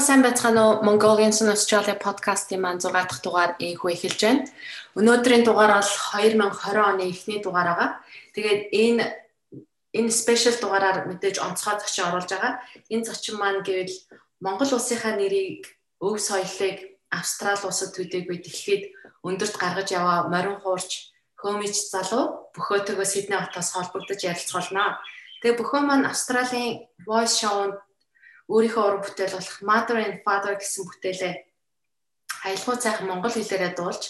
сайн байцгаана уу Mongolians in Australia podcast-ийн маань 6 дахь дугаар ийхүү эхэлж байна. Өнөөдрийн дугаар бол 2020 оны эхний дугаар байгаа. Тэгээд энэ энэ спешиал дугаараар мэдээж онцгой зочин оруулж байгаа. Энэ зочин маань гэвэл Монгол улсынхаа нэрийг өв соёлыг Австрали улсад төдийгүй дэлхийд өндөрт гаргаж яваа морин хуурч хөөмич залуу бөхөөтөгөө Сидней хотоос холбогдож ярилцуулнаа. Тэгээ бөхөө маань Австралийн Voice Show-нд өөрийнхөө уран бүтээл болох Mother and Father гэсэн бүтээлээ аялгау цайхан монгол хэлээрээ дуулж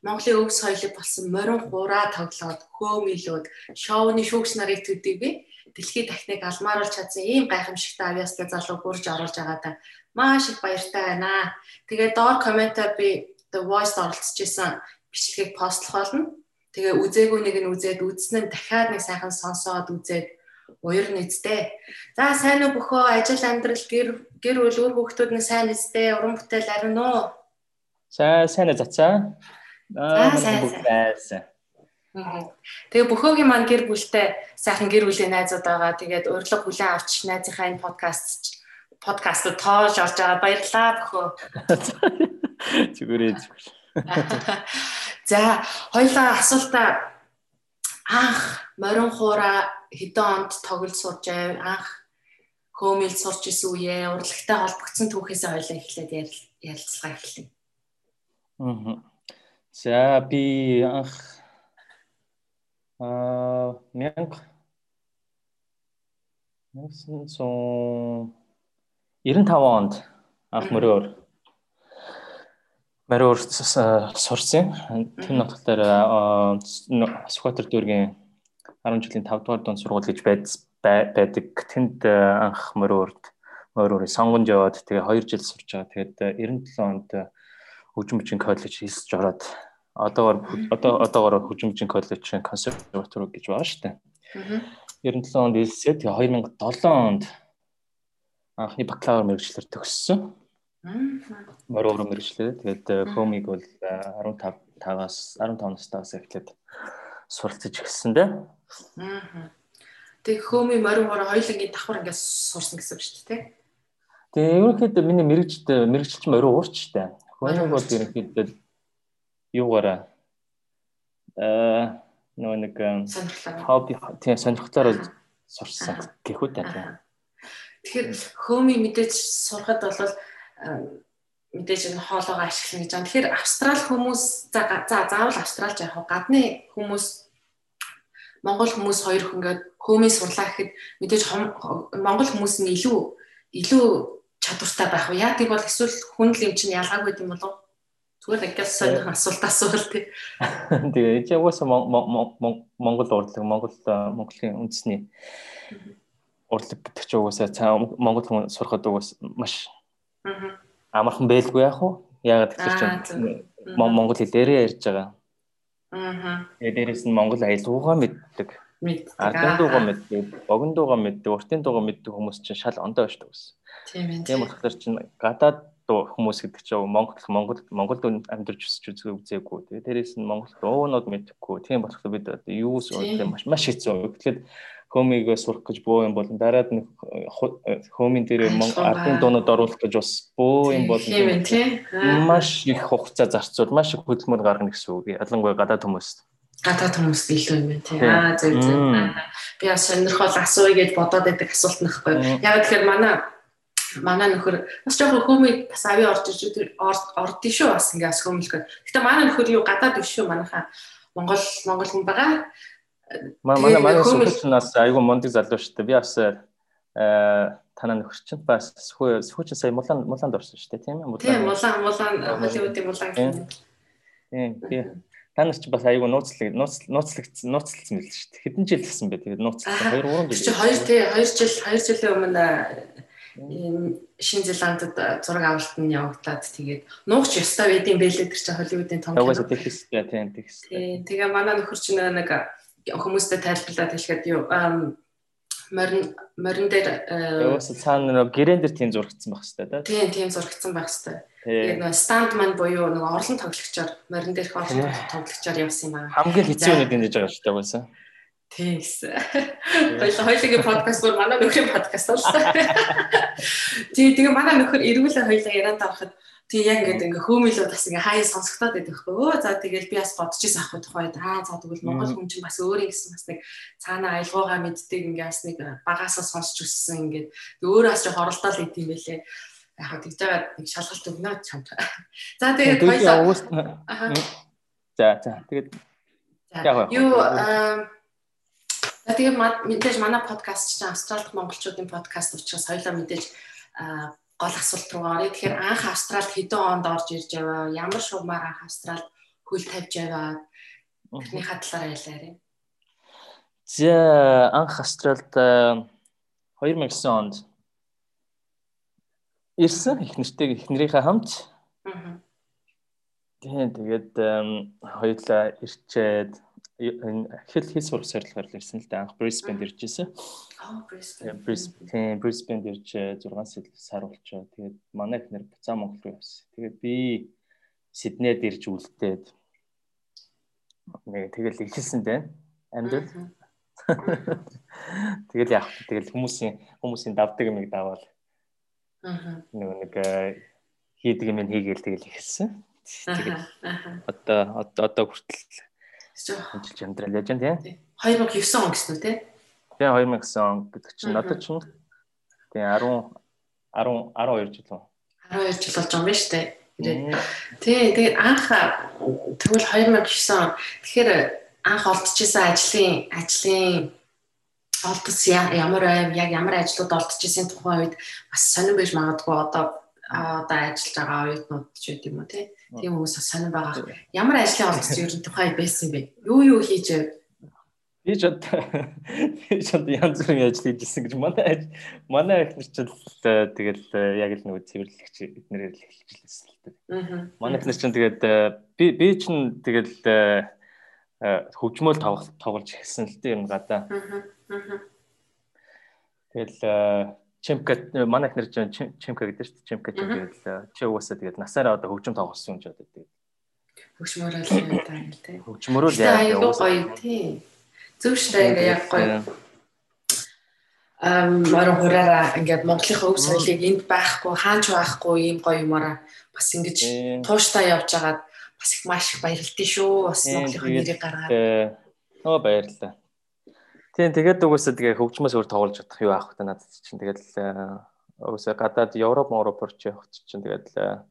Монголын өв соёлыг болсон морин хураа тоглоод хөөмөлөөд шоуны шүүгч нарыг төдийгүй дэлхийд дахныг алмааруулж чадсан ийм гайхамшигтай авьяастай залуу бүрж оруулж байгаадаа маш их баяртай байна. Тэгээ доор комментаар би The Voice оролцож исэн бичлэгийг постлох болно. Тэгээ үзээгүй нэг нь үзээд үзсэн нь дахиад нэг сайхан сонсоод үзээд Уяр нэзтэй. За сайн уу бөхөө ажил амьдрал гэр гэр бүл үр хүүхдүүд нь сайн нэзтэй уран бүтээл ариун уу? Сайн сайн зацаа. Аа сайн. Тэгээ бөхөөгийн маань гэр бүлтэй сайхан гэр бүлийн найзууд байгаа. Тэгээд урилга хүлээн авч найзынхаа энэ подкаст подкастд тоож орж байгаа. Баярлалаа бөхөө. Зүгээрээ. За, хоёлаа асуултаа анх морин хуура хэдэн онд тоглож сурж анх хөөмөл сурч исэн үеэ урлагтай холбогдсон түүхээс ойлоо эхлээд ярилцлага эхэллээ. Аа. За би анх аа мянга 1995 онд анх мөрөөр мөрөөр сурсан. Тэр дээр Сүхбаатар дүүргийн 10 жилийн 5 дугаар дунд сургууль гэж байдаг. Тэнд э, анх мөрөөрд мөрөөрийн сонгонд яваад тэгээ 2 жил сурч байгаа. Тэгээд 97 э, онд э, хөгжим бичгийн коллеж хийсэж ороод одоогоор одоо одоогоор хөгжим бичгийн коллежийн консерватори гэж байгаа шүү дээ. 97 онд хэлсээ тэгээ 2007 онд анхны бакалавр мэрэгчлэр төгссөн. Мөрөөр мэрэгчлэр. Тэгээд хөөмиг бол 15 тагаас 15 настайгаас эхлээд суралцж эхэлсэн дээ. Тэг хөөми морин морин хоёулангийн давхар ингээд сурсан гэсэн үг шүү дээ. Тэгээ ерөнхийдөө миний мэрэгчд мэрэгчлч морин уурч штэ. Хөөнийг бол ерөнхийдөө юугаараа аа нөгөө нэг хобби тийм сонирхлоор сурсан гэх үү тийм. Тэгэхээр хөөми мэдээж сурахад бол мэдээж энэ хоолоогоо ашиглана гэж байна. Тэгэхээр австрал хүмүүс за заавал австралч яг гадны хүмүүс Монгол хүмүүс хоёр хүн ингээд хөөмийн сурлаа гэхэд мэдээж Монгол хүмүүс нь илүү илүү чадвартай байх уу? Яа тийм бол эсвэл хүн л юм чинь ялгаагүй юм болов? Зүгээр ингээд сонирх асуулт асуувал тий. Тэгээ чи угаасаа Монгол урлаг Монгол Монголын үндэсний урлаг гэдэг чинь угаасаа цаа Монгол хүн сурахад угаас маш амархан байлгүй яах вэ? Яагаад гэвэл чинь Монгол хэлээрээ ярьж байгаа. Аа. Тэгээ дээрэс нь Монгол аялуугаа мэддэг. Мэддэг. Ардын дуугаа мэддэг, богино дуугаа мэддэг, уртын дуугаа мэддэг хүмүүс чинь шал ондоо шүү дээ. Тийм ээ. Тийм болохоор чинь гадаад хүмүүс гэдэг чинь Монгол Монгол Монголд амьдарч өсч үзээгүй. Тэгээ дээрэс нь Монгол дуунууд мэдхгүй. Тийм болохоор бид юу маш маш хэцүү. Тэгэхээр хөөмигөө сурах гэж бөө юм болон дараад нэг хөөмийн дээр ардын дуунууд оруулах гэж бас бөө юм болон маш их хугацаа зарцуул маш их хөдөлмөр гаргана гэсэн үг. Ялангуяа гадаад хүмүүст. Гадаад хүмүүст илүү юм байна тийм. Аа зөв зөв. Би бас сонирхол асууя гэж бодоод байдаг асуулт нөхгүй. Яг тэгэхээр манай манай нөхөр бас жоохон хөөмиг бас ави орж иж ордсон шүү бас ингээ бас хөөмөлгөө. Гэтэ манай нөхөр юу гадаад биш шүү манайхаа Монгол Монгол хүн байгаа Манай манай сүхэлч нас айгүй мундаг залуу шүү дээ. Би бас э танаа нөхөр чинь бас сүхүү сүхүүч сая мулан муланд орсон шүү дээ, тийм ээ? Тийм, мулан мулан Холливуудын мулан гэх юм. Тийм. Танаас ч бас айгүй нууцлаг нууцлагдсан нууцлсан мэл шүү дээ. Хэдэн жил гэсэн бэ? Тэгээд нууцлсан 2 3 жил. Чи 2 тий 2 жил 2 жилийн өмнө Шинэ Зеландд зураг авалтанд явагдлаад тэгээд нуугч ёстой байдсан байлээ тэр чинь Холливуудын том. Тэгс тийм. Тийм. Тэгээ манай нөхөр чинь нэг хүмүүстэй тайлбарлаад хэлэхэд юу морин морин дээр яваас цаана нэг гэрэн дээр тийм зурагдсан байх хэвээр да. Тийм тийм зурагдсан байх хэвээр. Тэгээд нэг стандман буюу нэг орлон тоглогчоор морин дээрх орлон тоглогчоор явсан юм аа. Хамгийн хэцүү нэг дэж байгаа шүү дээ угаасаа. Тийм гэсэн. Хоёул хоёулын подкаст бүр манай нөхрийн подкаст бол. Тий, тэгээ манай нөхөр эргүүлээ хоёулаа яриад авахад тий яг ингээд ингээ хөөмөлөө бас ингээ хаяа сонсогдоод байдаг хөө. Өө за тэгэл би бас бодож исэн ах тухайд аа за тэгвэл монгол хүн чинь бас өөр юм гэсэн бас нэг цаана аялгаугаа мэддэг ингээ бас нэг багасаа сонсч өссөн ингээд өөрөө бас жоо хоролдоол идэм байлээ. Яг тэгж байгаа нэг шалгалт өгнө чамд. За тэгээд хоёулаа За за тэгээд яг юу Тэгээд мэдээж манай подкаст чинь Австралид монголчуудын подкаст учраас хоёлаа мэдээж гол асуулт руу оръё. Тэгэхээр анх Австралид хэдэн онд орж ирж яваа? Ямар шугамаар анх Австралид хөл тавьж яваа? Эхний хадлаараа ялаарай. За анх Австралид 2009 онд ирсэн их нэртэй их нэрийнхээ хамт. Аа. Тэгээд хоёулаа ирчээд хэл хэл сурах зорилгоор л ирсэн л дээ. Анх Brisbane ирж ирсэн. Аа Brisbane. Brisbane Brisbane ирж 6 сар болчоо. Тэгээд манай ихнэр буцаа Монгол руу явсан. Тэгээд би Сиднейд ирж үлдээд нэг тэгэл ихэлсэн дээ. Амьд. Тэгэл яах вэ? Тэгэл хүмүүсийн хүмүүсийн давдаг юмыг даваад. Аа. Нэг нэг э, хийдэг юм хийгээл тэгэл ихэлсэн. Тэгэл одоо одоо хүртэл Ажиллаж амьдрал яаж юм тий? 2009 он гэсэн үү тий? Тий 2009 он гэдэг чинь. Надад чинь тий 10 10 12 жил үү? 12 жил болж байгаа юм байна шүү дээ. Тий тэгээд анх тэгвэл 2009 он тэгэхээр анх олдчихсан ажлын ажлын олдсон ямар байв яг ямар ажлууд олдчихсан тухайн үед бас сонирн байж магадгүй одоо одоо ажиллаж байгаа оюутнууд ч гэдэг юм уу тий Тийм хүмүүс сонир байгаа. Ямар ажлын олдсон ер нь тухай байсан бэ? Юу юу хийж вэ? Би ч одоо би ч одоо янз бүрийн ажил хийжсэн гэж манай манай их нар ч э, тэгэл э, яг л нөгөө цэвэрлэгч эднэрээр л эхэлчихлээсэн л дээ. Манай их нар ч тэгээд э, би би ч тэгэл хөгжмөөл тоглож эхэлсэн л дээ юм гадаа. Тэгэл Чемка манай их нэр Чемка гэдэг шүү дээ. Чемка ч тэгэл чи угаасаа тэгээд насаараа одоо хөгжим тоглосон юм ч одоо тэгээд хөгжмөрөө л юм даа гэл тээ. Хөгжмөрөө л яа гоё тий. Зөв шүү ингээ яг гоё. Ам маран хураараа ингээд Монголынхаа өв соёлыг энд байхгүй хаач байхгүй ийм гоё юмараа бас ингэж тууштай явж байгаад бас их маш их баярлалтай шүү. Бас Монголынхаа нэрийг гаргаад. Нөө баярлалаа. Тийм тэгээд угсаа тэгээ хөгжмөөс өөр тоглож чадах юу аах вэ надад чинь тэгэл угсаа гадаад Европ Европор ч явах чинь тэгэл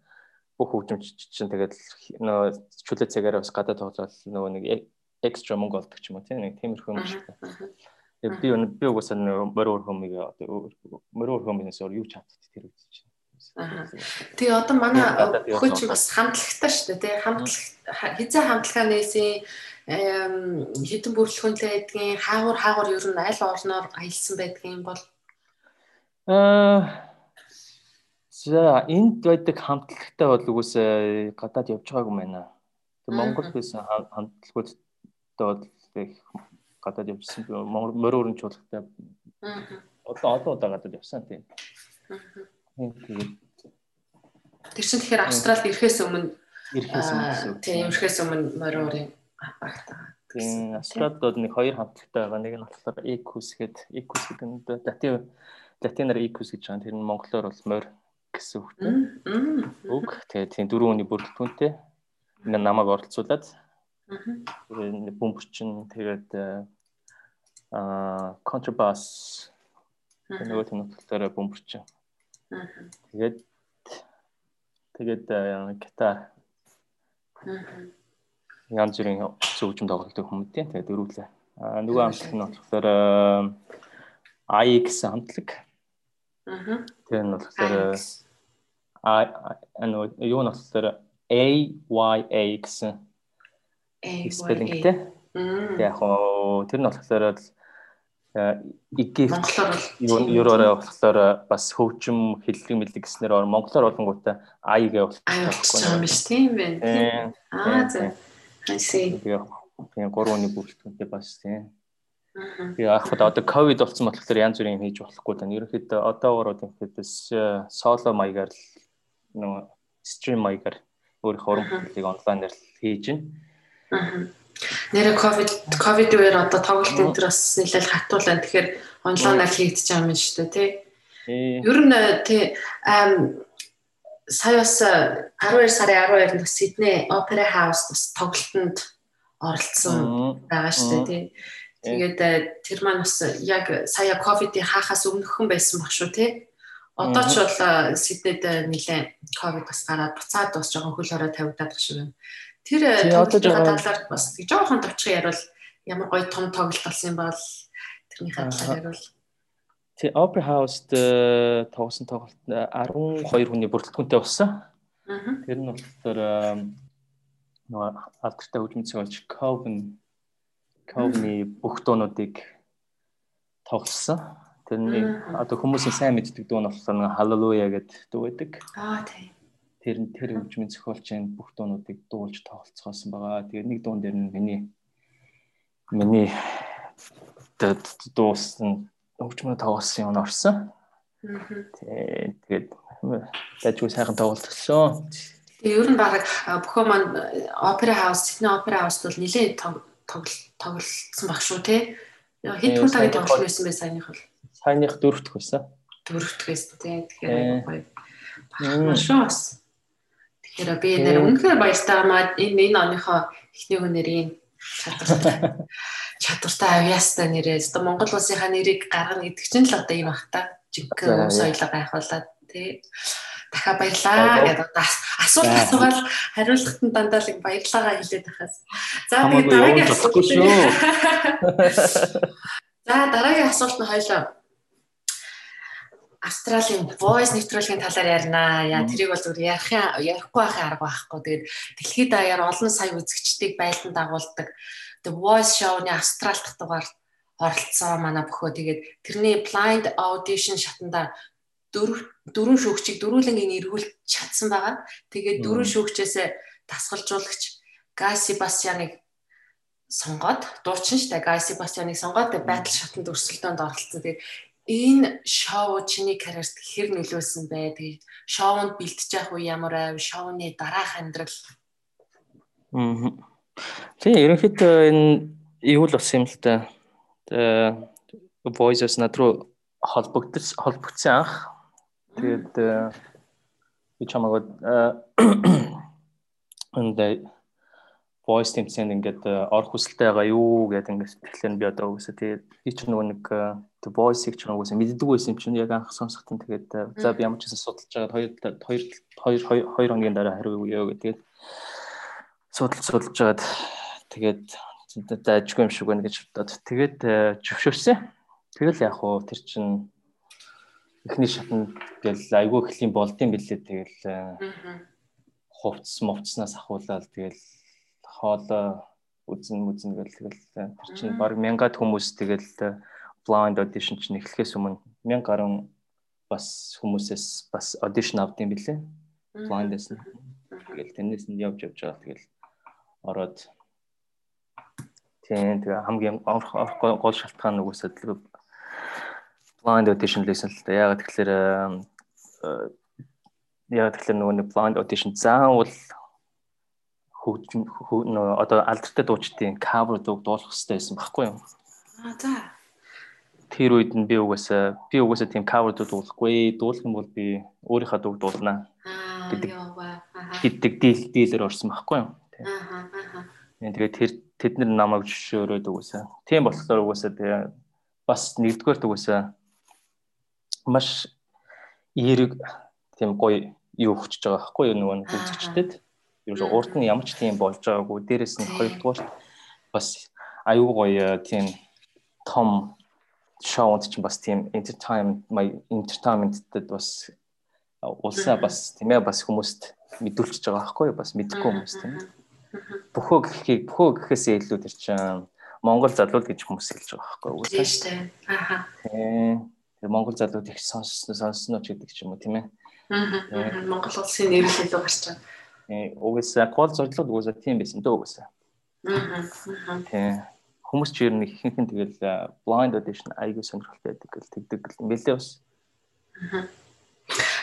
бүх хөгжимч чинь тэгэл нөө чөлөө цагаараа бас гадаад тоглоод нөгөө нэг экстра мөнгө олдог ч юм уу тийм нэг тиймэрхүү юм шиг. Тэгээд би би угсаа мөрөөр хөмийг мөрөөр хөмийнээс өөр юу чаддаг тэр үгч чинь. Тэгээ одоо манай хөөч бас хамтлагтай шүү дээ тий хамтлаг хизээ хамтлагаа нээсэн хэдэн бүрэлдэхүүнлээ байдгийн хаагур хаагур ер нь аль орноор аялсан байдгийн бол аа За энд байдаг хамтлагтай бол үгүйс гадаад явж байгаагүй байна. Тэг Монгол байсан хамтлагуудтай бол их гадаад явжсан. Мориорын чуулгатай. Одоо олон удаа гадаад явсан тийм. Тэгээд Тэр чинь тэгэхээр Австралид ирэхээс өмнө ирэхээс өмнө тийм ирэхээс өмнө мориорын багтаа. Тийм Австралид нэг хоёр хамтлагтай байгаа. Нэг нь болохоор Ecus гээд Ecus гэдэг нь латин латинаар Ecus гэж байгаа. Тэр нь монголоор бол морь гэсэн үг тийм. Үг. Тэгээд тийм дөрвөн хүний бүрэлдэхүүнтэй энэ намайг оролцуулаад бөмбөрчин тэгээд аа контрабас нөгөө тэнцвэрээр бөмбөрчин. Тэгээд тэгээд гитар. Янз бүрийн зөвжим тоглолтыг хүмүүдээ тэгээд дөрвөлээ. А нөгөө хамтлаг нь болохоор AX хамтлаг. Аа. Тэр нь болохоор а нөгөө юу нь болохоор AYA гэсэн спеллингтэй. Яг хоо тэр нь болохоор игэгт ерөөрөө болохоор бас хөгжим хэллэг мэлэг гэснээр монголоор болонгуудаа ай гэж болчихсон юм биш тийм байна. Аа за. See. Тэгээ гурван үний бүрэлдэхүүнтэй бас тийм. Тэгээ яг хад одоо ковид болсон болохоор янз бүрийн юм хийж болохгүй тань. Ерөнхийдөө одоогоор үхэдээс соло маягаар л нөгөө стрим маягаар өөрийнхөө уран бүтээлийг онлайнаар хийж байна. Нэрэ ковид ковид үеэр одоо тоглолт энэ төр бас нэлээд хатуулаа. Тэгэхээр онлайнаар хийгдэж байгаа юм шүү дээ тий. Ер нь тий сая бас 12 сарын 12-нд бас Сидней Opera House бас тоглолтод оролцсон байгаа шүү дээ тий. Тэгээд тэр маань бас яг сая ковидын хаахаас өмнөхөн байсан баг шүү тий. Одоо ч бол Сиднейд нэлээ ковид бас гараад буцаад бас жоохон хөл хорой тавигдаад байгаа шүү. Тэр тоглолтын талаар бас жоохон товчхон ярил ямар гоё том тоглолт болсон юм бол тэрний талаар ярил. Тэ Opera House-д тоглосон тоглолт 12 хүний бүрэлдэхүүнтэй болсон. Тэр нь болохоор нөгөө алдартай хөгжмөцөг болж Coven Coven-ы бүх дуунуудыг тоглосон. Тэрний одоо хүмүүсийн сайн мэддэг дуу нь болохоор Hallelujah гэдэг дуу байдаг. Аа тийм. Тэр нь тэр хөгжмийн зохиолчийн бүх дуунуудыг дуулж тоглолцохоосон байгаа. Тэгээд нэг дуун дээр нь миний миний дуусан хөгжмөө тоглосон юм орсон. Тэгээд дажгүй сайхан тоглолцсон. Тэгээ ер нь баг бөхөө маань Opera House, Sydney Opera House бол нэлээд тоглолцсон баг шүү те. Хэд хүн тагт тоглосон байсан бэ саяных бол? Саяных дөрөвт байсан. Дөрөвт байсан тийм. Тэгэхээр гоё. Бахархна бас. Тэгэхээр би нэр үнэхээр баяртай маа энэ энэ оныхоо эхний хүнэрийн чадвартай. Чадвартай авьяастай нэрээ. Одоо Монгол улсынхаа нэрийг гаргана гэдэг чинь л одоо юм ах та. Жинхэнэ соёлоо гайхуулаад тий. Дахиад баярлаа гэдэг одоо асуулт асуугаад хариулахад нь дандаа л баярлаагаа хэлээд байхаас. За тэгээд дараагийн асуулт шүү. За дараагийн асуулт нь хоёлоо Австралийн voice нэвтрүүлгийн талаар ярина. Яа тэрийг бол зүгээр ярих ярихгүй байхын арга байхгүй. Тэгээд дэлхийд даяар олон сая үзэгчдийг байлдан дагуулдаг The Voice show-ны Австрал дахь дугаар оролцсон манай бөхөө. Тэгээд тэрний blind audition шатанда дөрөв дөрвөн шүүгчийг дөрүүлэнгийн эргүүлж чадсан байгаа. Тэгээд дөрвөн шүүгчээсээ тасгалжуулагч Гай Себастьяныг сонгоод дуучин штэ Гай Себастьяныг сонгоод байтал шатанд өрсөлдөөнд оролцсон. Тэгээд энэ шоу чиний карьерт хэр нөлөөлсөн бэ? Тэгээд шоунд бэлтэж явах үе ямар байв? Шоуны дараах амьдрал. Аа. Тийм ерөнхийдөө энэ юу л болсон юм л та. Voices над руу холбогдсон холбогдсон анх. Тэгээд би чамайг энэ voice тэмцээнд ингээд орох хүсэлтэй байгаа юу гэдэг ингээд тэгэхээр би одоо үгүйсэ тэгээд би ч нөгөө нэг the voice-ийг ч нөгөө мэддэг байсан юм чинь яг анх сонсохтон тэгээд за би ямар ч гэсэн судалж байгаа хоёр хоёр хоёр хоёр хоногийн дараа хариу өгөө гэдэг судалж судалж жагаад тэгээд дайжгүй юм шиг байна гэж бодоод тэгээд зөвшөөрсөн. Тэгэл яг уу тэр чинь эхний шатнд гэл айгүй юм болдсон билээ. Тэгэл хувцс мовцснаас ахуулаад тэгэл хоолоо үзэн үзэн гэл тэгэл тэр чинь баг мянгад хүмүүс тэгэл blind audition чинь эхлэхээс өмнө 1000 гаруй бас хүмүүсээс бас audition авдсан билээ. Blind-ээс нь. Тэгэл тэрнээс нь явж явж байгаа тэгэл ороод тийм тэгээ хамгийн гол шалтгаан нүгөөсөө blind audition лсэн л да. Ягаад тэгэхээр ягаад тэгэхээр нөгөө нэг blind audition заавал хөгжим нөгөө одоо алдартай дуучдын cover дууг дуулах хэрэгтэй байсан байхгүй юу? Аа за. Тэр үед нь би угаасаа би угаасаа тийм cover дуу дуулахгүй. Дуулах юм бол би өөрийнхөө дууг дуулнаа гэдэг гэдэг дийл дийлэр орсон байхгүй юу? Аа. Тэгээд тэр тэд нар намайг зөвшөөрөөд угаасаа. Тийм болохоор угаасаа тэгээ бас нэгдүгээр угаасаа маш эерэг тийм гоё юу өгч байгаа байхгүй юу нөгөө үзэгчдэд ерөөсө урд нь ямар ч тийм болж байгаагүй. Дээрэс нь хоёрдугаар бас аюу гоё тийм том шоунд чинь бас тийм entertainment my entertainment-д бас улсаа бас тийм ээ бас хүмүүст мэдүүлчихэж байгаа байхгүй? Бас мэдхгүй хүмүүс тийм. Бөхөө гэхийг бөхөө гэхээсээ илүү тэр чинь Монгол залуу гэж хүмүүс хэлж байгаа байхгүй юу? Тийм шүү дээ. Ааха. Тэр Монгол залууд их сонссон сонссноо ч гэдэг ч юм уу тийм ээ. Аа. Монгол улсын нэр илүү гарч байгаа угсаа гол зорилго угсаа тийм байсан дөө угсаа. Аа. Тийм. Хүмүүс ч ер нь ихэнх нь тэгэл blind audition айгүй сонирхолтой байдаг гэл тэгдэг гэл мэлээ бас.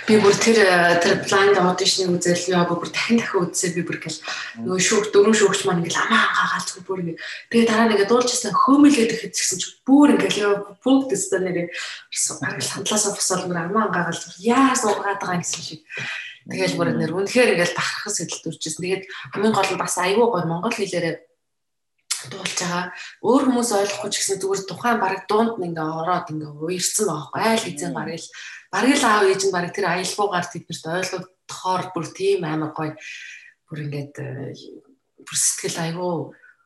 Би бүр тэр тэр blind audition-ыг үзэл яа бүр дахин дахин үзсээр би бүр гэл нөгөө шүүх дөрөв шүүгч маань ингээл амаа гаагаал зүг бүр ингээ тэгээ дараа нэгээ дуулжсэн хөөмөлгээд ихэд згсэн чи бүр ингээл яа бүгд өстө нэрээ. Сандлаасаа босоод бүр амаа зүг яа суугаад байгаа гэсэн шиг. Тэгэл бүр нэр үнэхээр ингээл бахархас сэтэл дүрчсэн. Тэгээд хамгийн гол нь бас айгүй гой монгол хэлээрээ дуулж байгаа. Өөр хүмүүс ойлгохгүй ч гэсэн зүгээр тухайн баг дуунд нь ингээ ороод ингээ уярсан байхгүй. Айл хэзээ баг л баг л аав ээж нь баг тэр аялгуугаар тэднэрт ойлгохоор бүр тийм амар гоё бүр ингээд э, бүр сэтгэл айгүй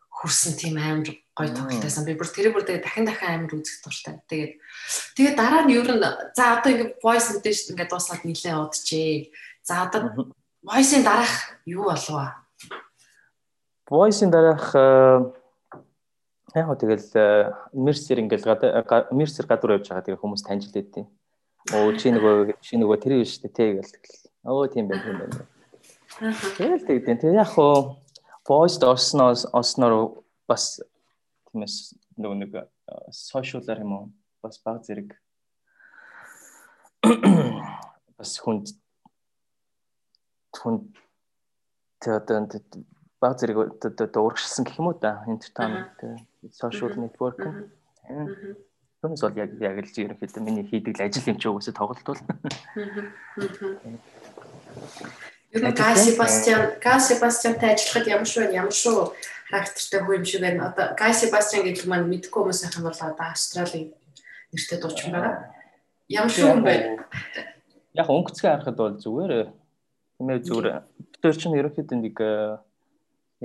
хүрсэн тийм амар гоё тоглолтойсан. Би бүр тэрийг бүр тэгээ дахин дахин амар үзэх дуртай. Тэгээд тэгээд дараа нь ер нь за одоо ингээд voice edition ингээд дуусаад нилээ удажээ. За одоо voice-ийн дараах юу болов аа? Voice-ийн дараах э, яг хөө тэгэл мерсер ингээл мерсер гадуур явж байгаа тэгээ хүмүүс таньж лээдیں۔ Оо чи нөгөө чи нөгөө тэр биш үү те гэл тэгэл. Оо тийм байх юм байна. Тэгэл тэгдэн. Тэгээ яг хөө voice орсноос осноор бас тиймээс нөгөө нэг сошиалар юм уу бас баг зэрэг бас хүнд хүнд тэгээд баг зэрэг урагшилсан гэх юм уу да entertainment social network Түүнээс бол яг яг л ерөнхийдөө миний хийдэг ажил юм чи угсаа тоглолт бол. Ер нь Гай Себастьян, Гай Себастьянтай ажиллахад ямар вэ? Ямар шүү характертай хүн юм шиг байна. Одоо Гай Себастьян гэдэг маань мэдгүй хүмүүс юм бол одоо Австралийн нэртэй дуучин байгаа. Ямар шүү юм бэ? Яг өнгөцгөө харахад бол зүгээр нэмээ зүгээр. Тэр чинь ерөнхийдөө нэг э,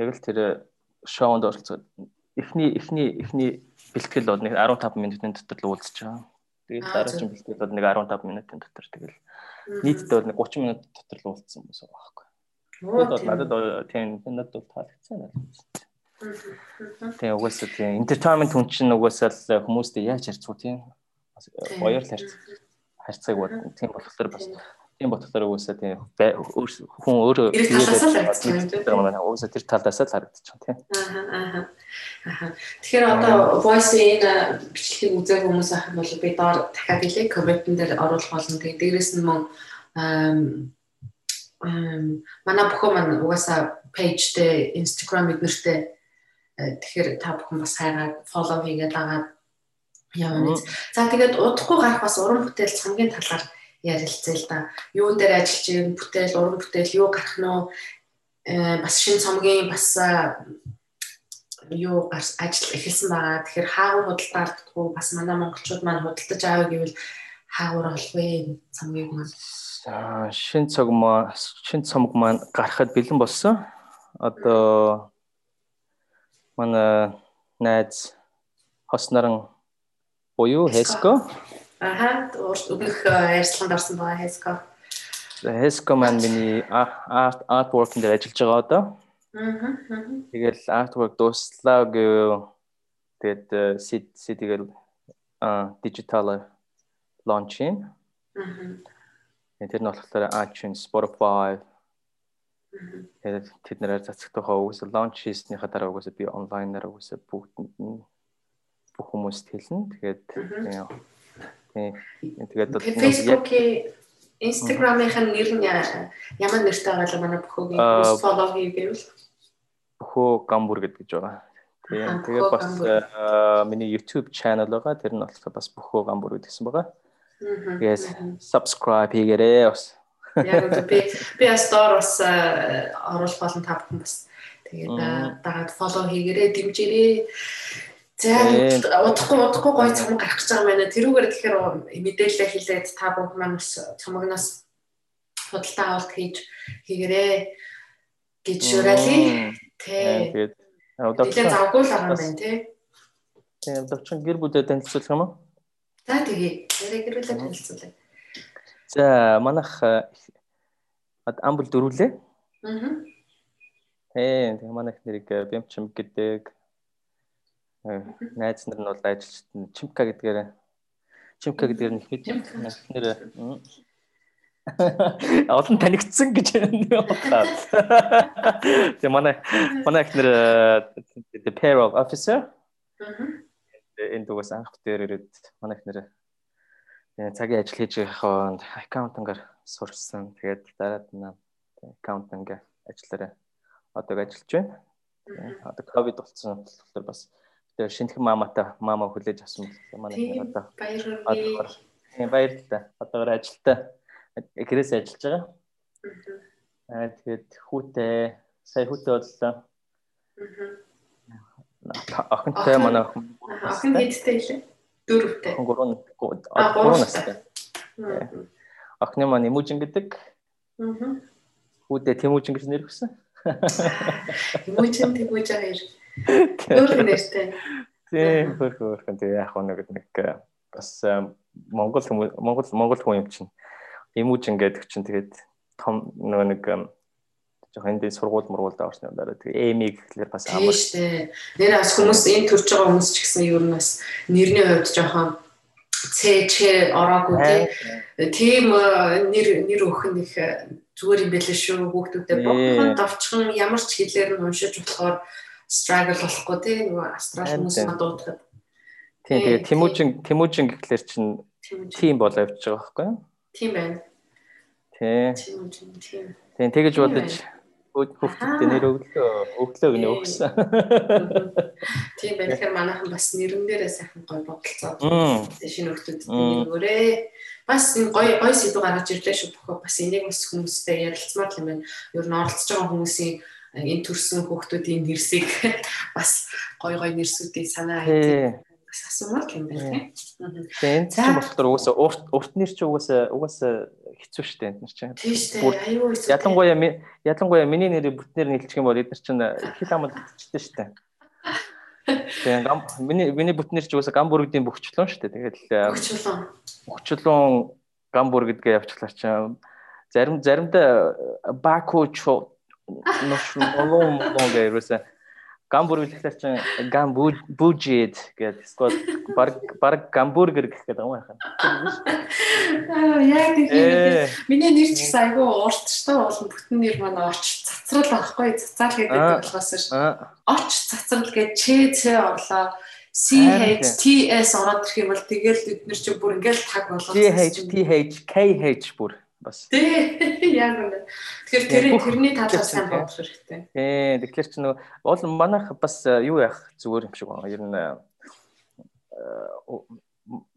яг л тэр шоунд оролцоод эхний эхний эхний бэлтгэл бол нэг 15 минутын дотор л уулзч байгаа. Тэгээд дараагийн бэлтгэл бол нэг 15 минутын дотор тэгэл нийтдээ бол нэг 30 минут дотор л уулзсан хүмүүс байгаа байхгүй. Тэгээд бол надад тийм надад бол таалагдсан байна. Тэгээ угаасаа тийм entertainment хүн чинь угаасаа л хүмүүстэй яаж харьцуу тийм? Баяр л харьцааг бод тийм болохоор бас Тийм болохоор уусаа тийм хүн өөрөө уусаа тэр талаас л харагдчих тийм. Аа аа. Тэгэхээр одоо voice-ийн бичлэгийг үзэх хүмүүс ах юм бол би доор дахиад хэлээ комментэн дээр оруулах болно. Тэгээд дээрэс нь мөн манай бүхэн маань угаасаа page дээр Instagram эднэртэй тэгэхээр та бүхэн бас хайгаад follow хийгээд агаад явна. За тэгээд удахгүй гарах бас уран бүтээл хамгийн талаар ярилцъя л да. Юун дээр ажиллаж байгаа бүтээл, уран бүтээл юу гарах нь бас шин цомгийн бас юу ажил эхэлсэн байгаа. Тэгэхээр хаагур худалдаа алддаггүй бас манай монголчууд маань худалдаж аавь гэвэл хаагур олох вэ цомгийг маань. За шин цог маа шин цомог маань гарахад бэлэн болсон. Одоо манай найз хоснорон буюу Хеско Аха өглөх ярьцлаганд орсон байгаа Хеско. Хеско маань миний арт артворк дээр ажиллаж байгаа одоо. Аа. Тэгэл артворк дуслаа гэв. Тэгээд сид сидгэл а дижитал лончин. Аа. Тэр нь болохоор iTunes, Spotify Тэгээд тэд нэрээр цацагдахаа үгүйсэл лонч хийснийхаа дараа үгүйсэл би онлайнаар үгүйсэл бүгдэнд нь бүх хүмүүст хэлнэ. Тэгээд Тэгээд Facebook-ийн Instagram-ийн нэр нь ямар нэртэй байгаа л манай бөхөөгийн follow хийгээвэл бөхөө гамбур гэдэг байгаа. Тийм. Тэгээд бас миний YouTube channel байгаа. Тэр нь болохоор бас бөхөө гамбур гэдгсэн байгаа. Тэгээд subscribe хийгээрэй бас. Яг би би доор бас оруулах болон та бүхэн бас тэгээд дагаад follow хийгээрэй, дэмжээрэй. За удахгүй удахгүй гоё цомог гарах гэж байгаа мэнэ. Тэрүүгээр тэгэхээр мэдээлэл хэлээд та бүх маань бас цомогноос худалдаа авалт хийж хийгэрээ гэж шуурали. Тэ. Тэгээд удахгүй завгүй л байгаа юм байна тий. Тийм удахгүй гэр бүлээ танилцуулах юм уу? За тэгээ. Ярэ гэр бүлээ танилцуулъя. За манайх амбул дөрүлээ. Аа. Тийм тэгээ манайх нэрийг Бямчим гэдэг найз нар нь бол ажилчид нь чимка гэдгээр чимка гэдгээр нь хэд нэр олон танигдсан гэж бодоод. Тэгээ манай манай ихнэр the pair of officer. Энэ дугаас анх дээр ирээд манай ихнэр цагийн ажил хийж байхад аккаунтингаар сурсан. Тэгээд дараад нь аккаунтинг ажиллаараа одоо ажиллаж байна. Одоо ковид болсон болохоор бас тэгээд шинэхэн маматай мама хүлээж авсан манай одоо баярлалаа. Тийм баярлалаа. Одоогоор ажилтаа гэрээс ажиллаж байгаа. Аа тэгээд хүүтэй сая хүүтэй боллоо. Охинтой манай охин. Охин хэдтэй лээ? Дөрөвтэй. Гурван гурван настай. Охины маань Имужин гэдэг. Аа. Хүүтэй Тэмүүжин гэж нэр өгсөн. Имужин Тэмүүжин хоёр. Өөр нэртэй. Тийм, хөрх хөрх тийм яг нэг нэг бас Монгол хүмүүс Монгол Монгол хүн юм чинь. Имужин гэдэг чинь тэгээд том нөгөө нэг жоохон энд сургууль мургуулд орсны дараа тэгээ эми гэхлээр бас амар шүү дээ. Нэр бас хүмүүс энэ төрж байгаа хүмүүс ч гэсэн ер нь бас нэрний хувьд жоохон цээч ороогүй тийм нэр нэр өгөх нэг зүгээр юм байлээ шүү. Хүүхдүүдэд богхон давчхан ямар ч хэлээр нь уншиж болохоор struggle болохгүй тийм нөгөө астрал хүмүүс мадуудахад тийм тэгээ Тэмүүжин Тэмүүжин гэхлээр чинь тийм болоо явж байгаа байхгүй юу? Тийм байна. Тийм. Тийм тэгэж бодож хүүхдүүдтэй нэр өглөө өглөө гинэ өгсөн. Тийм байх хэрэг манайхан бас нэрэн дээрээ сайхан гой бодолцоо. Шинэ хүүхдүүдэд нэр өгөөрэй. Бас энэ гой гой сэдв гаргаж ирлээ шүү бохоо бас энийг бас хүмүүстэй ярилцмаар юм байна. Ер нь оролцож байгаа хүмүүсийн энэ төрсэн хүүхдүүдийн нэрсийг бас гой гой нэрсүүдийг санаа хийх асуумаар юм байна тийм. Чинь болохоор угаасаа урт урт нэр чи угаасаа угаасаа хэцүү шүү дээ энэ чинь. Тийм дээ. Аюу хэцүү. Ялангуяа ялангуяа миний нэрийг бүтнээр нийлчих юм бол эдгээр чинь хил амд хэвчтэй шүү дээ. Тэгээд гам миний миний бүтнээр чи угаасаа гамбургдийн бөхчлөн шүү дээ. Тэгээд бөхчлөн. Бөхчлөн гамбург гэдгээ явуулчихлаа чинь зарим заримдаа баку чо нош олон олон гэрээсээ гамбург гэхлээр чинь гам бужид гэдэг эсвэл баг баг гамбургер гэх гэдэг юм байна. Аа яг тийм. Миний нэр ч гэсэн айгүй урт ч таа болон бүтэн нэр маань орч цацрал байхгүй цацаал гэдэг болохоос ш. Орч цацрал гэж ЧЦ орлоо. CHTS ороод ирэх юм бол тэгэл бид нар чи бүр ингээл таг болгоо. CHTH KH бүр бас. Тий. Яг үнэ. Тэгэхээр тэр тэрний талаар сайн бодох хэрэгтэй. Тий. Тэгэхээр чи нөгөө уул манайх бас э, юу яах зүгээр юм шиг байна. Ер нь э,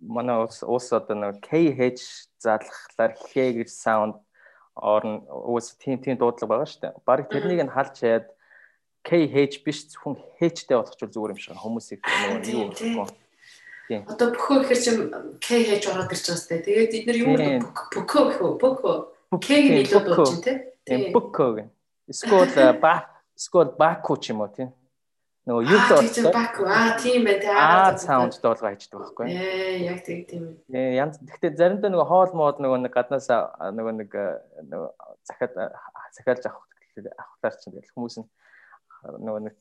манай улс одоо нэг KH задлахлаар H гэж саунд орн уус тийм тийм дуудлага байгаа шүү дээ. Бараг тэрнийг нь халж чаад KH биш зөвхөн H-тэй болгочихвол зүгээр юм шиг хүмүүсийг нөгөө юу болохгүй. Одоо бөхөө гэхэр чим К хийж ороод ирж байгаа сте. Тэгээд бид нар юу бөхөө үү? Бөхөө. К-ийг илүү дууж чинь тийм. Бөхөө гэн. Скол ба скол баку ч юм уу тийм. Нөгөө юу л. Баку. Аа тийм бай тээ. Аа саунд доолгоо хийдэг байхгүй. Ээ яг тийм тийм. Ээ янз гэхдээ заримдаа нөгөө хоол мод нөгөө нэг гаднаас нөгөө нэг нөгөө захиад захиалж авах авахлаар чинь тэгэл хүмүүс нь нөгөө нэг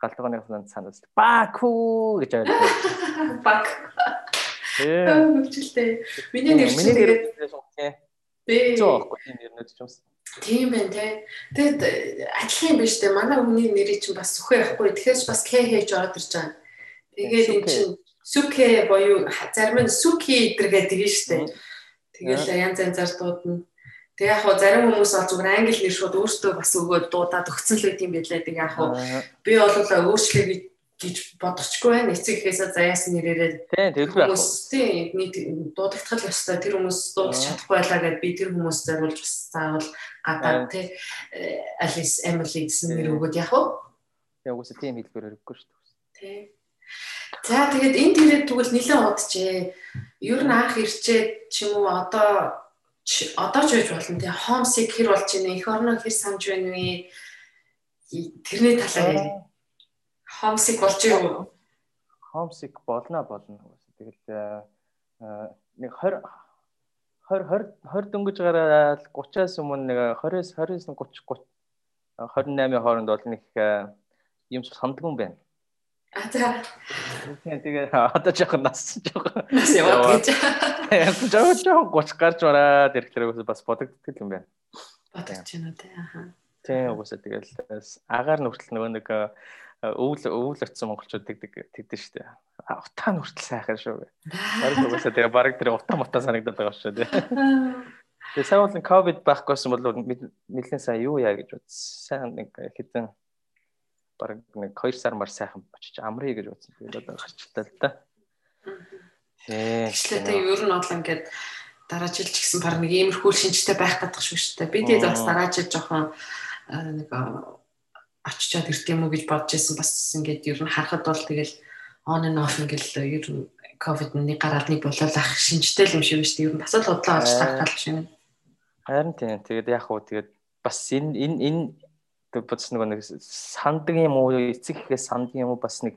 галтгооныхнаа санаад Баку гэж аваад. Бак. Ээ. Хөвчлээ. Миний нэр чинь тэгээд Бэ. Зоохгүй тийм нэрнүүд ч юмсан. Тийм байна те. Тэгэд адилхан биш үү? Манай хүний нэрийг чинь бас сүхэ явахгүй. Тэгэхээр бас К хийж ороод ирж байгаа. Тэгээд эн чинь сүкэ боيو зарим нь сүки идэргээд тэгэн штэ. Тэгэл янз янзаар дуудана. Тэг яг хоо зарим хүмүүс бол зүгээр англи нэр шууд өөртөө бас өгөөд дуудаад өгсөн л байт юм байлээ. Тэг яг хоо би бол өөрчлөе гэж бодохчгүй байна. Эцэг ихээсээ заяасан нэрээрээ байх. Тийм нийт дуудагдах ёстой. Тэр хүмүүс дуудаж чадахгүй байлаа гэд би тэр хүмүүс зориулж бас заавал гадаад тий Алис Эмили гэсэн нэр өгөөд яг уу. Яг үгүй тийм хэлбэр өргөхгүй шүү дээ. Тийм. За тэгээд энэ тэрэг тэгвэл нэлээд удажээ. Ер нь анх ирчээд ч юм уу одоо одоо ч байж болно тий хомсик хэр болж байна эх орноо хэр санаж байна вэ? Тэрний талаар ярь хомсик болж юу хомсик болно болно. Тэгэл нэг 20 20 20 дөнгөж гараад 30-аас өмнө нэг 20-с 29 30 28-ийн хооронд бол нэг юм сандгүй юм байна А за. Тэгээ одоо жоохон нас жоохон нас яваад гэж. Жоо жоо 30 гарч бараад ирэхлээр бас бодогддаг юм байна. Бодогч байна үү те. Аха. Тийм угсаа тэгэл агаар нүртэл нөгөө нэг өвөл өвөл очсон монголчууд тэгдэг тэгдэж штэ. Утаа нь хүртэл сайхан шүү. Бараг угаасаа тэгээ бараг тэр утаа мутаа санагдаад байгаа шүү дээ. Тэгээ сайн бол ковид байхгүйсэн бол нэлээд сайн юу яа гэж бодсон. Сайн нэг хэдэн бараг нэг 2 сар мар сайхан очиж амрыг гэж бодсон. Тэгээд одоо гарчлаа л да. Тий. Тэгээ ер нь бол ингээд дараа жил ч гэсэн баг нэг иймэрхүү шинжтэй байх гэдэг шүү дээ. Би тэгээд бас дараа жил жоохон нэг очичоод ирд юм уу гэж бодож байсан бас ингээд ер нь харахад бол тэгэл on and off ингээл ер нь ковид нэг гараад нэг болол ах шинжтэй юм шиг шүү дээ. Ер нь бас л удлаа олж тархал шиг. Харин тийм. Тэгээд яг хуу тэгээд бас энэ энэ энэ бодс нэг нэг сандаг юм уу эцэг ихээс санд юм уу бас нэг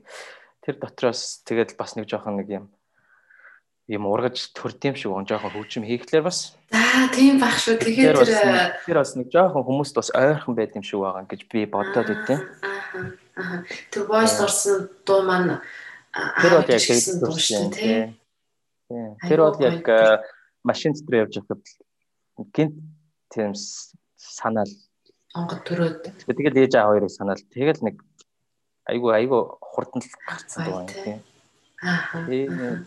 тэр дотроос тэгээд бас нэг жоохон нэг юм юм ургаж төрд юм шиг он жоохон хөгжим хийхлээр бас. Аа тийм баг шүү. Тэгэхээр тэр тэр бас нэг жоохон хүмүүст бас ойрхон байд юм шиг байгаа гэж би бодоод идэв. Аа тэр voice орсон дуу маань тэр бол яг шүү тийм. Тэр бол яг машин дотор явж байхад гинт тийм санаал онгод төрөөд тэгэл ээж аа хоёрыг санаал тэгэл нэг айгу айгу хурдан л гарцсан дуу юм тийм. Аа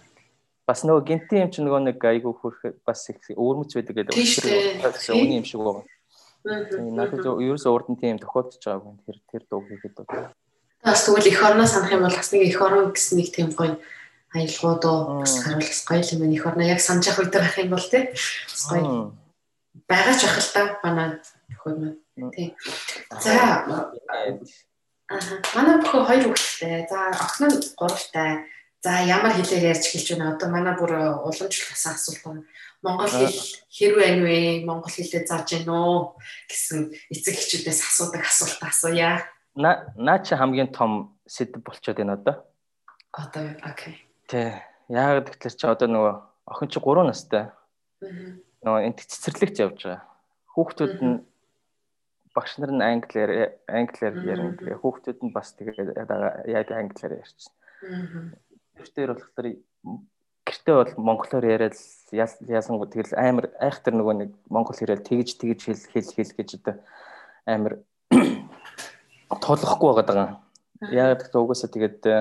бас нөгөө гинтийн юм чи нөгөө нэг айгүй хөрх бас их өөрмөц байдаг гэдэг гэсэн үний юм шиг байгаа. Надад ерөөсөө урд нь тийм тохиолдож байгаагүй тэр тэр дууг хийгээд байна. Бас тэгвэл эх орноо санах юм бол бас нэг эх орон гэсэн нэг тийм гоё аялгууд уу бас харуулах гоё юм байна. Эх орноо яг санаж явах үед байх юм бол тий. Гоё. Багаж ах л та манай маань. Тий. За. Аа. Манай бүхэн хоёр хүүхэдтэй. За охин нь гуравтай За ямар хэлээр ярьж эхэлж байна. Одоо манай бүр уламжлалсан асуулт байна. Монгол хэл хэрвээ ань вэ? Монгол хэлээ зааж гин үү гэсэн эцэг эхчүүдээс асуудаг асуулт асууя. На наа чи хамгийн том сэдв болчиход байна одоо. Одоо окей. Тэ. Яг тэгэхээр чи одоо нөгөө охин чи 3 настай. Нөгөө энэ цэцэрлэгт явж байгаа. Хүүхдүүд нь багш нар нь англиар англиар ярина. Тэгээ хүүхдүүд нь бас тэгээ яг англиар ярьчихна гэртээр болохоор гэртээ бол монголоор яриад яасан тэгэл амар айхтар нөгөө нэг монгол хэлээр тэгж тэгж хэл хэл хэл гэж одоо амар тулахгүй байгаа. Яг гэхдээ угаасаа тэгээд э,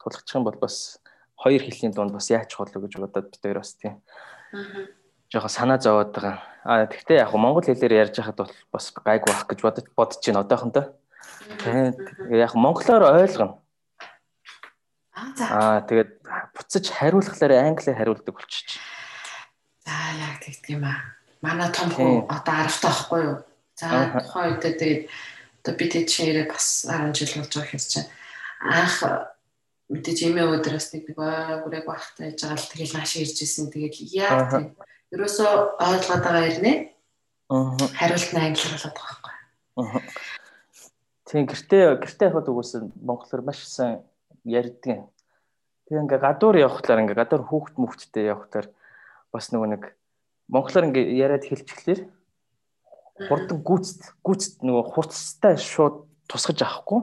тулгачих юм бол бас хоёр хэлний дунд бас яач болоо гэж бодоод бид хоёр бас тийм. Аа. Жохо санаа зовоод байгаа. Аа тэгтээ яг монгол хэлээр ярьж хахад бол бас гайг байх гэж бодож бодож байна одоохондоо. Тэгээд яг монголоор ойлгоно Аа тэгээд буцаж хариулахлаар англиар хариулдаг болчих. За яг тэгдэг юм аа. Манай том хүн одоо 10 таа байхгүй юу? За тухайн үед тэгээд одоо бид тийчээрээ бас 10 жил болж байгаа хэрэг чинь анх мэдээж эмээ өдрөөс нэг бүрэг багтаа яж байгаа л тэгэл нааш ирж исэн тэгэл яг тийм ерөөсөө ойлгоод байгаа ирнэ. Аа. Хариулт нь англиар болоод байгаа байхгүй. Аа. Тийм гэртээ гэртээ хахад угсаа монголоор маш сайн ярьдаг. Тэгээ ингээ гадуур явхлаар ингээ гадуур хүүхд мөхттэй явхлаар бас нөгөө нэг монголоор ингээ яриад хэлчихлээр хурдан гүцэд гүцэд нөгөө хурцтай шууд тусгаж авахгүй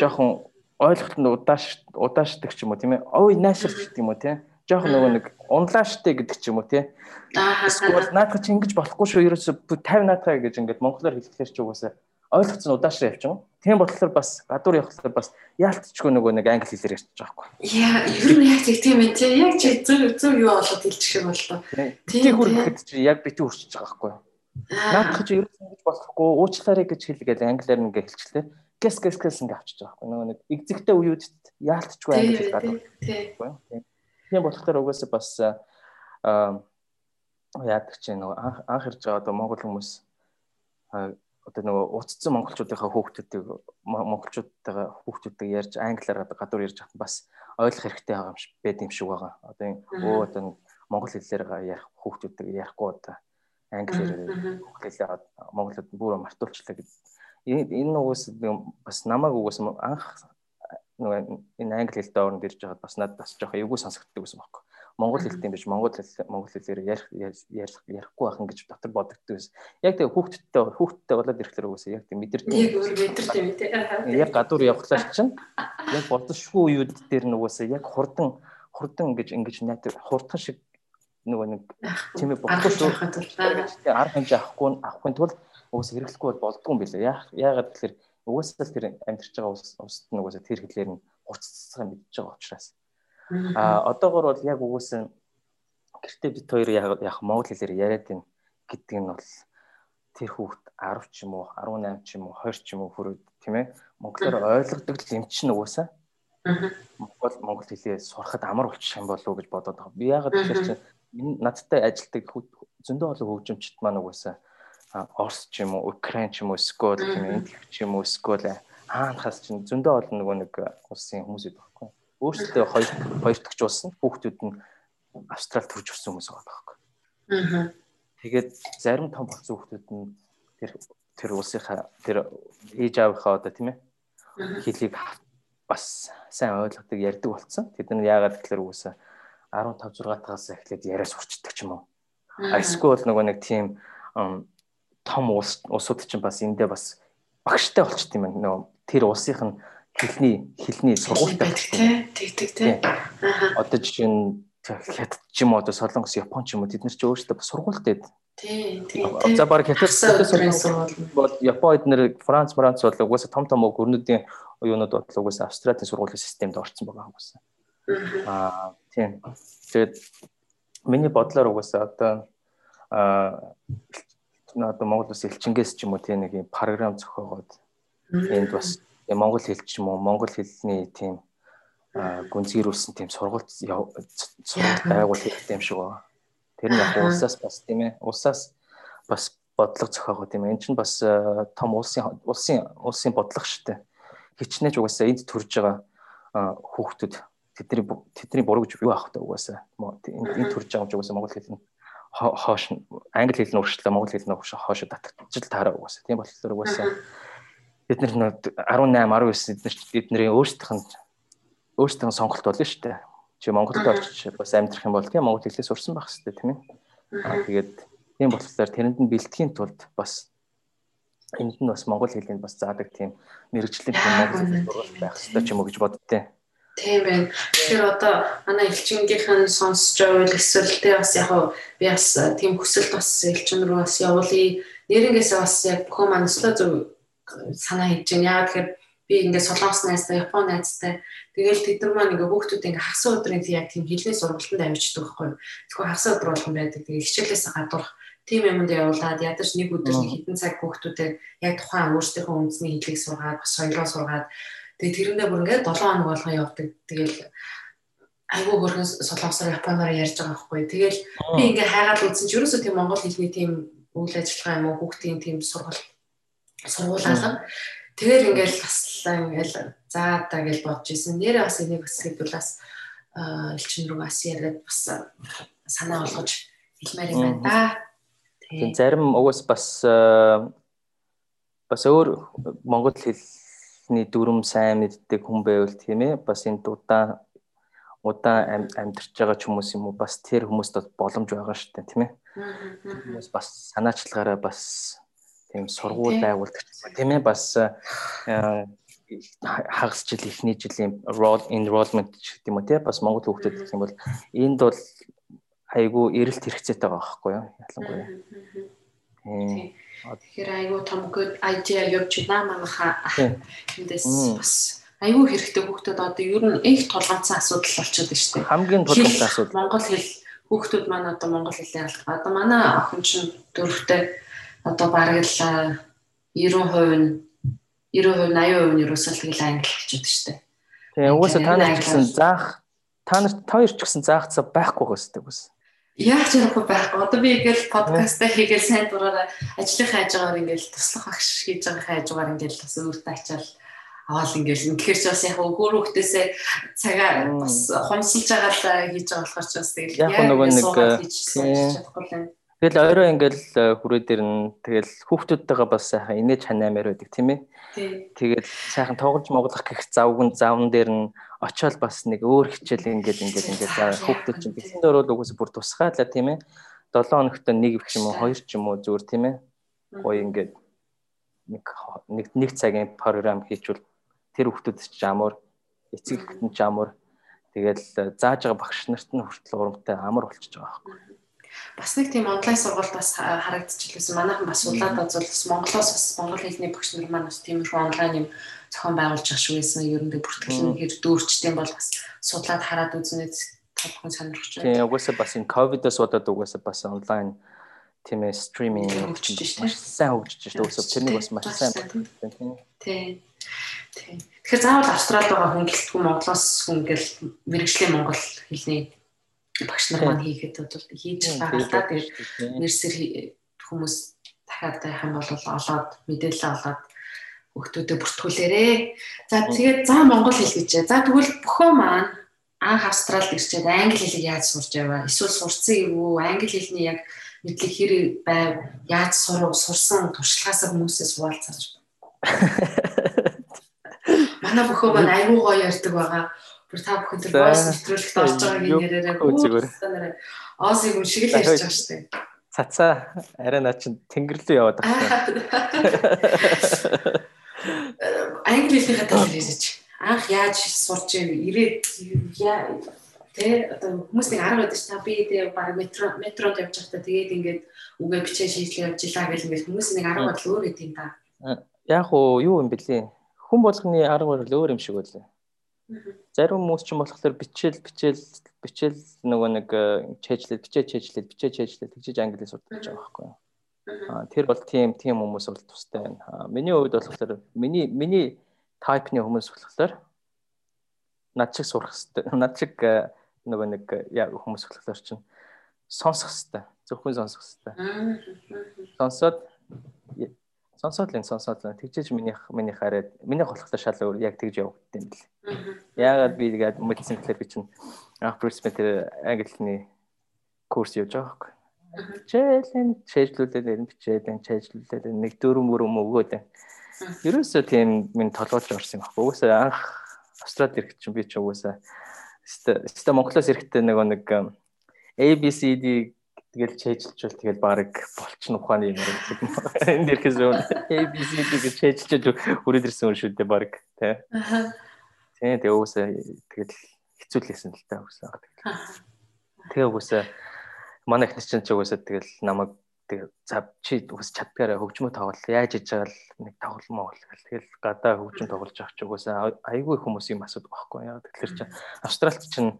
жоохон ойлголт нь удааш удаашдаг ч юм уу тийм ээ ой нааширч гэдэг юм уу тийм жоохон нөгөө нэг унлааштай гэдэг ч юм уу тийм эсвэл наадах чи ингэж болохгүй шүү ерөөсө 50 наадах гэж ингээд монголоор хэлэхлээр ч угаасаа ойлгоцсон удаашраа явчихна. Тийм болохоор бас гадуур явхлаар бас яалтчгүй нөгөө нэг англи хэлээр ярьчих жоохгүй. Яа, ер нь яг тэг тийм тий. Яг чи зөв зөв юу болоод хэлчих шиг боллоо. Тийм хүр гэхэд чи яг битүү өрчөж байгаа байхгүй? Наадах чи ерөөс ингэж болохгүй уучлаарай гэж хэлгээл англиар ингээ хэлчихлээ. Гэс гэс гэс ингээ авчиж байгаа байхгүй нөгөө нэг экзэгтэй үеүд яалтчгүй англи хэл гадуур. Тийм болохоор угаасаа бас аа яадаг чи нөгөө анх ирж байгаа одоо монгол хүмүүс одоо нөгөө уцсан монголчуудынхаа хүүхдүүдийг монголчуудтайгаа хүүхдүүдтэй ярьж англиар гадуур ярьж хат бас ойлгох хэрэгтэй байгаа юм шиг байд юм шиг байгаа. Одоо өө одоо монгол хэлээр ярих хүүхдүүдтэй ярихгүй одоо англиар монгол хэлээ монголд бүр мартуулчлаа гэж. Энэ угаас бас намайг угаас анх нөгөө энэ англи хэлтэй орнд ирж байгаад бас надад бас жоох эвгүй сонсогддог байсан байхгүй. Монгол хэлтэй биш Монгол хэл Монгол хэлээр ярих ярих ярихгүй байх гэж дотор бодогддог байсан. Яг тэгээ хүүхдтэй хүүхдтэй болоод ирэхлээр үгүйсээ яг тийм мэдэрдэг. Яг өөр мэдэрдэг юм тий. Яг гадуур явхлаар чинь яг боловшгүй үеуд дээр нүгөөсөө яг хурдан хурдан ингэж ингэж найт хурдан шиг нөгөө нэг чимээ бохгүй шүү. Арга хэмжээ авахгүй авахгүй тул уус хэрэглэхгүй бол болдгүй юм билээ. Яагаад тэгэхээр угаасаа тэр амьдарч байгаа улсад нь угаасаа тэр хэлээр нь гуццсан мэдж байгаа учраас. А одоогор бол яг угаасаа гэртээ бит хоёр яг монгол хэлээр яриад байна гэдэг нь бол тэр хүүхд 10 ч юм уу 18 ч юм уу 20 ч юм уу хүрээд тийм ээ монголоор ойлгодог л юм чинь угаасаа Монгол монгол хэлээ сурахад амар болчих юм болов уу гэж бодоод байгаа. Би яагаад тэгэхээр чинь надтай ажилдаг зөндөө олон хөгжимчд маань угаасаа Орс ч юм уу, Украин ч юм уу, Скол тийм энд ч юм уу, Скол хаанхаас ч зөндөө олон нөгөө нэг улсын хүмүүс идэх байхгүй. Өөрсдөө хоёр хоёр дахь улс нь хүүхдүүд нь Австрал төрж ирсэн хүмүүс байгаа байхгүй. Аа. Тэгээд зарим том болсон хүүхдүүд нь тэр тэр улсынхаа тэр ээж аавынхаа одоо тийм ээ хэлийг бас сайн ойлгодог ярьдаг болсон. Тэд нар яагаад гэхээр үгүйсээ 15 6 тагаас эхлээд яриа сурчдаг ч юм уу. Эсвэл нөгөө нэг тийм том улс улсууд чинь бас эндээ бас багштай болчт юм байна. Нөгөө тэр улсынх нь хэлний хэлний сургуультай болчт. Тэгдэг тий. Одоо жишээ нь хятад ч юм уу одоо солонгос япон ч юм уу тэд нар чи өөрсдөө бас сургуультай тий тий за баг хятад бол япон эднэр франц франц бол угаасаа том том гөрнүүдийн юунууд бол угаасаа австралийн сургуулийн системд орсон байгаа угаасаа. Аа тийм тэгээд миний бодлоор угаасаа одоо аа одоо Монгол ус элчингээс ч юм уу тийм нэг юм програм зохиогоод энд бас монгол хэл ч юм уу монгол хэлний тийм гүнзгийрүүлсэн тийм сургууль байгуул хэрэгтэй юм шиг байна. Тэр нь яг улсаас бас тийм ээ улсаас бас бодлого зохиогоо тийм ээ. Энд чинь бас том улсын улсын улсын бодлого шүү дээ. Хичнээн угаасаа энд төрж байгаа хүүхдүүд тэдний тэдний буруу гэж юу аах вэ угаасаа. Энд төрж байгаа юм угаасаа монгол хэл нь хоош англи хэл нь өршлөө монгол хэл нь хоошо татчихл таараа угаасаа тийм болохоор угаасаа бид нар 18 19 эднэрийн өөрсдийнх нь өөрсдийнх нь сонголт болно шүү дээ. Чи Монголд очиж бас амьдрах юм бол тийм монгол хэлээ сурсан байх хэрэгтэй тийм ээ. Аа тэгээд тийм болохоор тэрэнд нь бэлтгэхийн тулд бас энд нь бас монгол хэлийг бас заадаг тийм мэрэгжлийн тийм монгол хэл байх хэрэгтэй ч юм уу гэж боддتي. Тийм байна. Тэгэхээр одоо манай элчингийнх нь сонсож байвал эсвэл тэ бас яг би бас тийм хүсэлт бас элчин рүү бас явуулъя. Нэрнгээсээ бас яг маань өстой зөв санаа хийж байна. Яагаад тэгэхээр би ингээд солонгос найзтай, япон найзтай тэгэл тэд нар маань ингээ хүүхдүүд ингээ хагас өдрийн яг тийм хилний сургалтанд авчдаг байхгүй юу. Тэгвэл хагас өдөр болгон байдаг. Тэгээ хичээлээс гадуурх тийм юмд явуулаад ядаж нэг өдөр нэг хэдэн цаг хүүхдүүдэд яг тухайн өөрсдийнхөө үндэсний хэлийг сургаад, бас соёлоо сургаад Тэгээ тэрэндээ бүр ингээд 7 хоног болгоо явдаг. Тэгэл айгүй хөргөн солонгосоор японоор ярьж байгаа байхгүй. Тэгэл би ингээд хайгаад үзсэн чи ерөөсөө тийм монгол хэлний тийм үйл ажиллагаа юм уу хүүхдийн тийм сургал сургуулаалга. Тэгэл ингээд таслаа ингээд за та гэж бодож исэн. Нэрээ бас энийг бас элчин рүү бас яриад бас санаа болгож хэлмээр юм байна да. Тийм зарим угаас бас бас өөр монгол хэл хэлний дүрм сайн мэддэг хүн байвал тийм ээ бас энд удаан удаан амьдарч байгаа хүмүүс юм уу бас тэр хүмүүст боломж байгаа шүү дээ тийм ээ. Хүмүүс бас санаачлагаараа бас тийм сургууль байгуулдаг тийм ээ бас хагас жил эхний жилийн enrollment гэдэг юм уу тийм бас монгол хүүхдэд гэх юм бол энд бол айгүй эрэлт хэрэгцээтэй байгаа байхгүй юу ялангуяа Тэгэхээр айгүй том idea явж байна манайха. Эндээс бас айгүй хэрэгтэй хүүхдүүд одоо ер нь их тулгаанцсан асуудал болчиход байна шүү дээ. Хамгийн тулгаанцсан асуудал. Монгол хэл хүүхдүүд маань одоо монгол хэлээ алга. Одоо манай охин чинь дөрөвтэй одоо бараг л 90% нь 90% 80% нь ерөөсөө л тэгэл англи хэлчихэд шүү дээ. Тэгээ угаасаа та нар ч гэсэн заах та нар та хоёр ч гэсэн заах цаа байхгүй гэстэй үгүйс. Яаж ярахгүй байхгүй. Одоо би ингээл подкастаа хийгээл сайн дураараа ажлынхаа хажуугаар ингээл туслах багш хийж байгаа хажуугаар ингээл бас өөртөө ачаал аваад ингээл тэгэхээр ч бас яг өөр хөвгтөөсөө цагаа бас хомсолж байгаа л хийж байгаа болохоор ч бас тэгэл яг нөгөө нэг Тэгэл орой ингээл э, хүрээ дээр нь тэгэл хүүхдүүдтэйгээ бас сайхан инээж ханаамаар байдаг тийм ээ. Тэгэл сайхан тоглож моглох гэх завган завн дээр нь очиод бас нэг өөр хичээл ингээд ингээд ингээд хүүхдүүд чинь тэгсэн дээр бол угсаа бүр тусгаалаа тийм ээ. 7 хоногт нэг ч юм уу хоёр ч юм уу зүгээр тийм ээ. Гоё ингээд нэг нэг нэг цагийн програм хийчвэл тэр хүүхдүүд ч амар эцэг эхтэн ч амар тэгэл зааж байгаа багш нарт нь хүртэл урамтай амар болчихж байгаа байхгүй. Бас нэг тийм онлайн сургалт бас харагдчихлээсэн. Манайхан бас улаад азул бас Монголоос бас монгол хэлний багш нар маань бас тиймэрхүү онлайн юм зохион байгуулж ах шүү гэсэн. Ер нь бүртгэл нь хэр дүүрчтэй бол бас судлаад хараад үзнэ тавхан сонирхож байна. Тийм угаасаа бас энэ ковидос удаад угаасаа бас онлайн тийм ээ стриминг хөгжиж шүү дээ. Сайн хөгжиж шүү дээ. Угаасаа тэрнийг бас маш сайн байна тийм. Тийм. Тийм. Тэгэхээр заавал Австралид байгаа хүн гэлтгүй Монголоос хүн гэл мэрэгжлийн монгол хэлний багш нар маань хийхэд бол хийж байгаа л да. Тэгээд нэрсэр хүмүүс дахиад байх юм бол олоод мэдээлэл олоод өгтөдөө бүртгүүлээрээ. За тэгээд за монгол хэл гэжээ. За тэгвэл бөхөө маань анх Австралид ирчээд англи хэлийг яаж сурч яваа? Эсвэл сурцсан юу? Англи хэлний яг мэдлэг хэр байв? Яаж сурав? Сурсан туршлагаасаа хүмүүсээс хуваалцаач. Манай бөхөө маань аюу гоё ярьдаг байгаа бүр та бүхэн тэр voice нэвтрүүлэгт орж байгааг нэрээрээ зүгээр. Оос юм шиг л ярьж байгаа шүү дээ. Цацаа арай наа чин тэнгэрлүү яваад байна. Англи хэлний талаар ярьж. Анх яаж сурч ирээд тэ одоо хүмүүс нэг арга байдаг ш та би тэгээ баг метро метронд явж байхдаа тэгээд ингээд үгээ бичээ шийдлээ явж илаа гэл ингээд хүмүүс нэг арга бодол өөр гэдэг юм да. Яг уу юу юм бэлээ. Хүн болгоны арга барил өөр юм шиг байлаа. Зарим хүмүүс ч юм болохоор бичээл бичээл бичээл нөгөө нэг э, чэйжлээд бичээ чэйжлээд бичээ чэйжлээд тэгжиж англиар судалж байгаа байхгүй. Аа тэр бол тийм тийм хүмүүс бол тустай байна. Миний хувьд болохоор миний миний тайпны хүмүүс болохоор над чиг сурах хэрэгтэй. Над чиг э, нөгөө нэг яг хүмүүс болохоор чинь сонсох хэрэгтэй. Зөвхөн сонсох хэрэгтэй. Сонсоод сонсоод л сонсоод л тэгжээж минийх минийх хараад минийх болохоор шал өөр яг тэгж явагдсан юм бэл. Яагаад би тэгээд мэдсэн гэхээр би чинь анх тэр англиний курс явж байгаа байхгүй. Чэйлэн чэйжлүүлээд бичээд чэйжлүүлээд нэг дөрөв мөрөм өгөөд. Ерөөсөө тийм минь толгойч орсон байхгүй. Угсаа анх Австралид ирэх чинь би ч угсаа өстө Монголоос ирэхдээ нэг нэг ABCD тэгэл чэйжлжүүл тэгэл баг болчин ухааны юм шиг энд ирэхээс өмнө ABC гэж чэйжлж хүрээд ирсэн юм шүү дээ баг тий. Тий тэгээ уусаа тэгэл хэцүүлсэн л та уусаа тэгэл. Тэгээ уусаа манай ихнес чинь ч уусаа тэгэл намайг цав чи ус чаддгаараа хөгжмөө тоглол. Яаж хийж байгаа л нэг тоглоом гэл тэгэл. Гадаа хөгжим тоглож авах ч уусаа айгүй хүмүүс юм асуудаг байхгүй яа. Тэгэхээр чи австралид чинь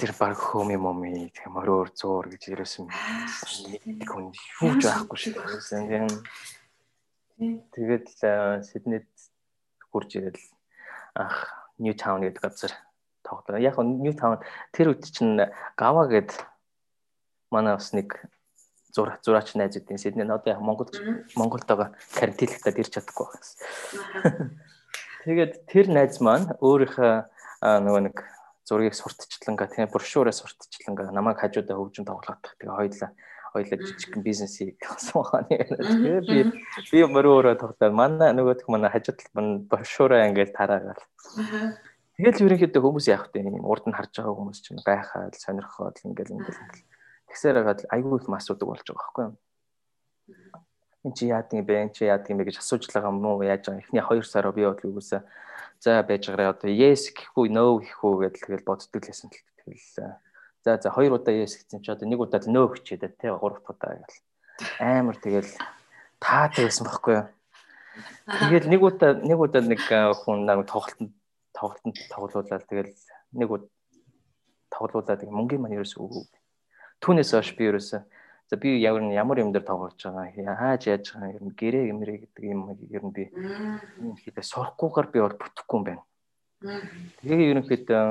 тэр баг хөми моми тийм ороор зуур гэж ерөөсөн хүн юу ч байхгүй шүү дээ. Тэгээд Сиднейд хурж ирэл анх Ньютаун гэдэг газар тоглоо. Яг нь Ньютаун тэр үед чинь Гава гэд манай бас нэг зур зураач найз үдийн Сидней. Одоо яг Монгол Монголд байгаа карантинлэгтад ирч чадахгүй байсан. Тэгээд тэр найз маань өөрийнхөө нөгөө нэг зургийг сурталчлангаа тийм брошюраа сурталчлангаа намайг хажуудаа хөгжим тоглоодох тэгээ хоёлаа хоёлаа жижигхэн бизнес хийх гэсэн ухааны тэгээ би би мөрөөрөө тоглоод манай нөгөөх манай хажууд мань брошюраа ингээд тараагаал тэгэл ерөнхийдөө хүмүүс яах вэ? Юм урд нь харж байгаа хүмүүс чинь байхаад сонирхоод ингээд ингээд тэгсээр хагаад айгүй их асуудаг болж байгаа байхгүй юу? Эн чи яадаг юм бэ? Эн чи яадаг юм бэ гэж асууж байгаа юм уу? Яаж байгаа? Эхний 2 сараа би бодлоо үгүйсээ. За байж байгаараа одоо yes гэхгүй no гэхгүй гэдэл тэгэл боддог лсэн л тэгэл за за хоёр удаа yes гэсэн чи одоо нэг удаа no гэчихэд те гурав удаа гэл. Амар тэгэл таатай байсан байхгүй юу? Тэгэл нэг удаа нэг удаа нэг хүн намайг тоглолтод тоглолтод тоглуулаад тэгэл нэг удаа тоглуулаад мөнгөний маань ерөөсөө өгөө түүнээс хойш би ерөөсөө За би ямар ямар юм дээр тоглож байгаа хааж яаж байгаа нь гэрээ гэмрээ гэдэг юм ер нь би ерөнхийдөө сурахгүйгээр би бол бүтэхгүй юм байна. Тэгээ ерөнхийдөө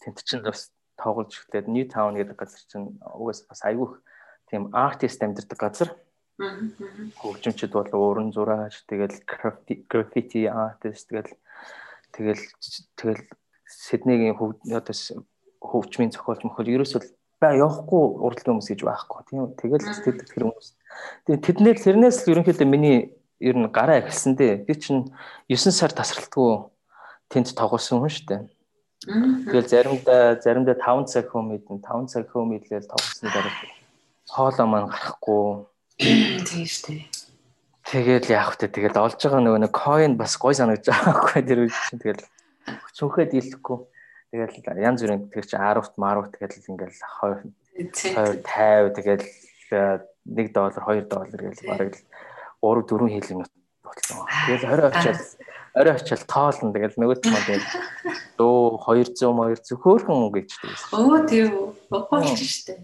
тент чинь бас тоглож ихтэй New Town гэдэг газар чинь угаас бас айгүйх тийм артист амьдардаг газар. Хөгжимчд бол уран зураач тэгэл граффити артист тэгэл тэгэл тэгэл Сиднейгийн одоо хөгжмийн зохиолч мөхөл ерөөсөө ба явахгүй уралдаан хүмүүс гэж байхгүй. Тийм тэгэл тэр тэр хүмүүс. Тийм тэднэр тэрнээс л ерөнхийдөө миний ер нь гараа эхэлсэн дээ. Би чинь 9 сар тасралтгүй тэнд тоглосон хүн шүү дээ тэгэл заримдаа заримдаа 5 цаг хөө мэдэн 5 цаг хөө мэдлэл тоглосон дараа хоолоо маань гарахгүй. Тийм шүү дээ тэгэл яах вэ тэгэл олж байгаа нөгөө нэг coin бас гой санагдаж байгаа байхгүй тэр үе чинь тэгэл цүнхээ дийлэхгүй Тэгэл янз бүрийн тэр чи 10-т марвт тэгэл ингээл 20 50 тэгэл 1 доллар 2 доллар гэж бараг л 3 4 хил юм болсон. Тэгэл 20 очил орой очил тоолно тэгэл нөгөө юм тэгэл дөө 200 200 хөөхөн гэж тэгсэн. Оо тийм үү. Бохолж штэ.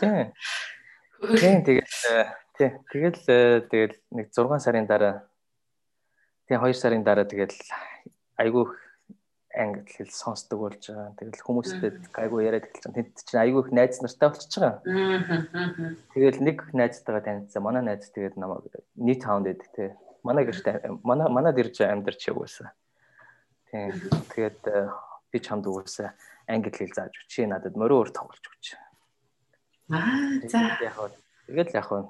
Тийм. Тийм тэгэл тий тэгэл тэгэл нэг 6 сарын дараа тий 2 сарын дараа тэгэл айгүй англи хэл сонсдог болж байгаа. Тэгэл хүмүүстэй айгүй яриад эхэлж байгаа. Тэнд чинь айгүй их найз нартай болчихж байгаа. Тэгэл нэг найзтайгаа танилцсан. Манай найз тэгээд намайг нийт хаунд эд тий. Манай гэрт манай манад ирж амьдарч явуулсан. Тийм. Тэгээд э, би чамд угаасаа англи хэл зааж өчөө надад морин өөр тоглож өгч. Аа за. Тэгэл яг хөө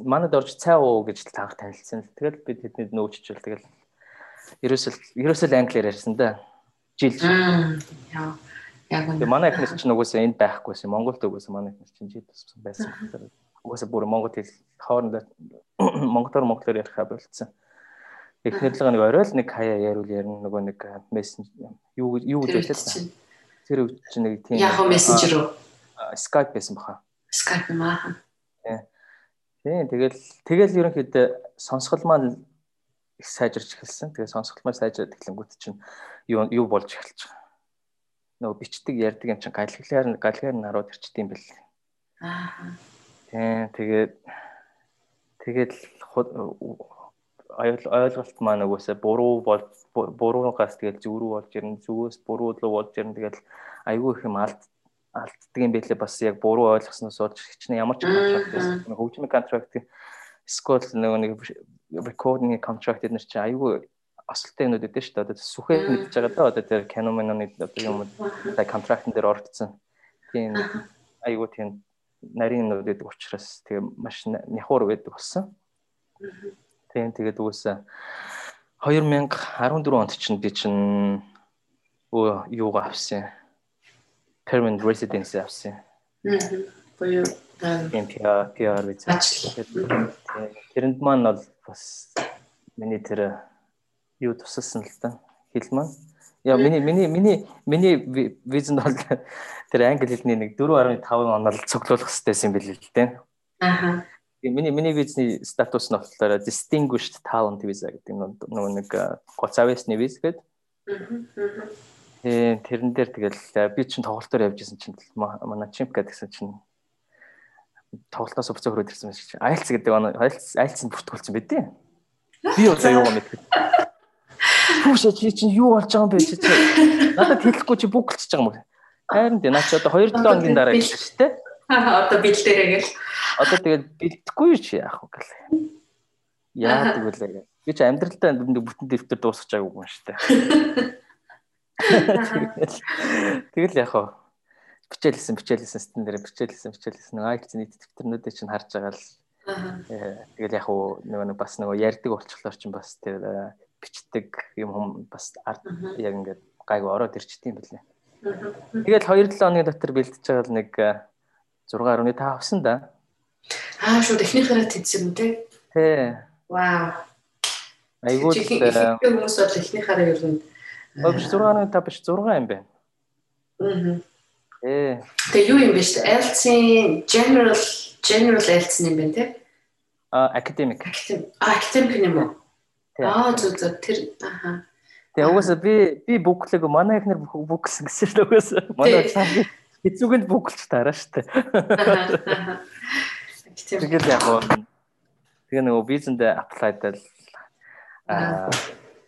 манад орж цай уу гэж таах танилцсан. Тэгэл би тэдний нөөччүүл тэгэл ерөөсөл ерөөсөл англиар ярьсан да. Жил. Яа. Яг үнэ. Манай эхнэр чинь угсаа энд байхгүйсэн. Монголд угсаа манай эхнэр чинь жил туссан байсан. Угсаа бүр монгол хэл хоорондоо монголоор монголоор ярих болцсон. Эхнэрлэг нэг орой л нэг хаяа яриул ярина нөгөө нэг мессеж юу юу гэж байлаа. Тэр үуч чинь нэг тийм Яг мессенжер үү? Skype байсан баха. Skype маа. Тийм тэгэл тэгэл ерөнхийдөө сонсгол маань их сайжирч эхэлсэн. Тэгээ сонсголмоор сайжраад эхлэнгүүт чинь юу юу болж эхэлж байгаа. Нөгөө бичдэг ярьдаг юм чинь галхиар нь харууд ирчдэг юм бэл. Аа. Тийм тэгээд тэгээд ойлголт маань нөгөөсөө буруу бол буруугаас тэгэл зүг рүү болж ирнэ зүгөөс буруу руу болж ирнэ тэгэл айгүй их юм алд алддаг юм байлээ бас яг буруу ойлгосноос болж хичнээн ямар ч контракт байсан хөгжмийн контракт эсвэл нөгөө нэг recording contract эднэр чи айгүй осолтой юмуд өгдөө шүү дээ. Одоо сүхээд мэдж байгаа да. Одоо тэр Canon Canon-ы одоо юм уу контрактн дээр орцсон. Тийм айгүй тийм нарийн юмуд өгдөг учраас тэгээ маш няхуур байдаг болсон. Тийм тэгээд үгүйсээ 2014 онд чинь би чинь юугаа авсан. Permanent residence авсан. Боёо Тийм PR PR виз. Тэрэнд маань бол бас миний тэр юу тусалсан л да. Хэл маань. Яа миний миний миний миний визэнд бол тэр англи хэлний нэг 4.5 онол цуглуулах хэрэгтэй юм билээ л дээ. Аха. Миний миний визний статус нь болохоор distinguished talent visa гэдэг нөгөө нэг гоцавэсний виз гэдэг. Э тэрэн дээр тэгэл би чинь тоглолтоор явж исэн чинь манай чимп гэдгсэн чинь тоглолтоос буцаа хөрөөд ирсэн байж чинь айлц гэдэг оноо айлц айлц нь бүртгүүлсэн байдیں۔ Би удаа юугаа мэдгүй. Хүүшээ чи чинь юу болж байгаа юм бэ чи чи надад хэлэхгүй чи бүгэлчихэж байгаа юм уу? Харин дээ наа чи одоо 2 7 хоногийн дараа гэж шүү дээ. Одоо бэлдээрээ гэл. Одоо тэгээд бэлдэхгүй чи яах вэ гэл. Яа тэгвэл би чи амьдралдаа бүтэн дэвтэр дуусгаж байгаагүй юм шүү дээ. Тэгэл яах вэ? бичээлсэн бичээлсэн стен дээр бичээлсэн бичээлсэн нэг айлц нийт дэвтэрнүүдээ чинь харж байгаа л э, тэгэл яг уу нөгөө бас нөгөө ярьдаг болчихлоор чинь бас тэр э, бичдэг юм хүм бас ард яг ингээд гайгүй ороод ирчтiin билээ. Тэгэл 2-7 хоногийн дотор бэлтэж байгаа л нэг 6.5 э, авсан да. Аа шүү техникээрээ тэнцсэн юм те. Тий. Вау. Айгуу хүмүүс бол эхнийхаараа ер нь 6.5 биш 6 юм байна. Аа. Ээ. Тэгээ юу юм бэ шүү дээ? IELTS-ийн general general IELTS юм байна те? А academic. А academic юм уу? Аа зөв зөв тэр аха. Тэгээ угаасаа би би бүглэг манай ихнэр бүглсэн гэсэн шүү дээ угаасаа. Манай цаан хэцүүгэнд бүглч тараа шүү дээ. Тэгээд яг гоо тэгээ нөгөө визэндээ аплайдал аа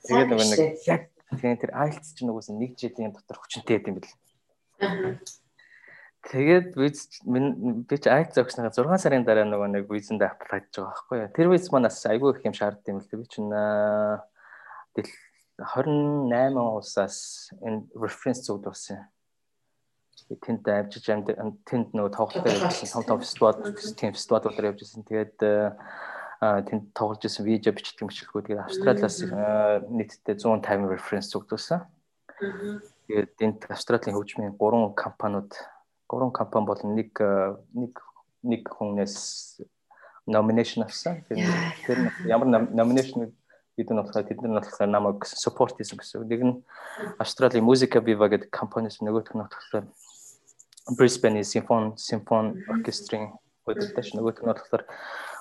тэгээд нөгөө нэг яг тэгээ тэр IELTS чинь угаасаа нэг жилийн дотор хүчнтэй юм бэл. Тэгээд виз би ч айц зогсныхаа 6 сарын дараа нөгөө нэг визэнд аплайдж байгаа байхгүй юу. Тэр виз манаас айгүй их юм шаарддаг юм л дээ. Би чинь 28 улсаас энэ референс зүгд болсон. Тэнд авчиж амьд тэнд нөгөө тоглолтоор явжсэн том том фестивал тийм фестивалуудаар явжсэн. Тэгээд тэнд тоглож исэн видео бичдэг мөчлгөө тэгээд Австралиас нийтдээ 150 референс зүгд болсон. Тэгээд энд Австралийн хөгжмийн 3 компаниуд гурван компани бол нэг нэг нэг хүнээс nomination авсан. Тэр ямар nomination бид нь болохоор тэд нар болохоор намайг support хийсэн гэсэн. Нэг нь Австралийн Musica Viva гэдэг компаниас нөгөөх нь болохоор Brisbane симфон симфон оркестрийн хөдөлтөш нөгөөх нь болохоор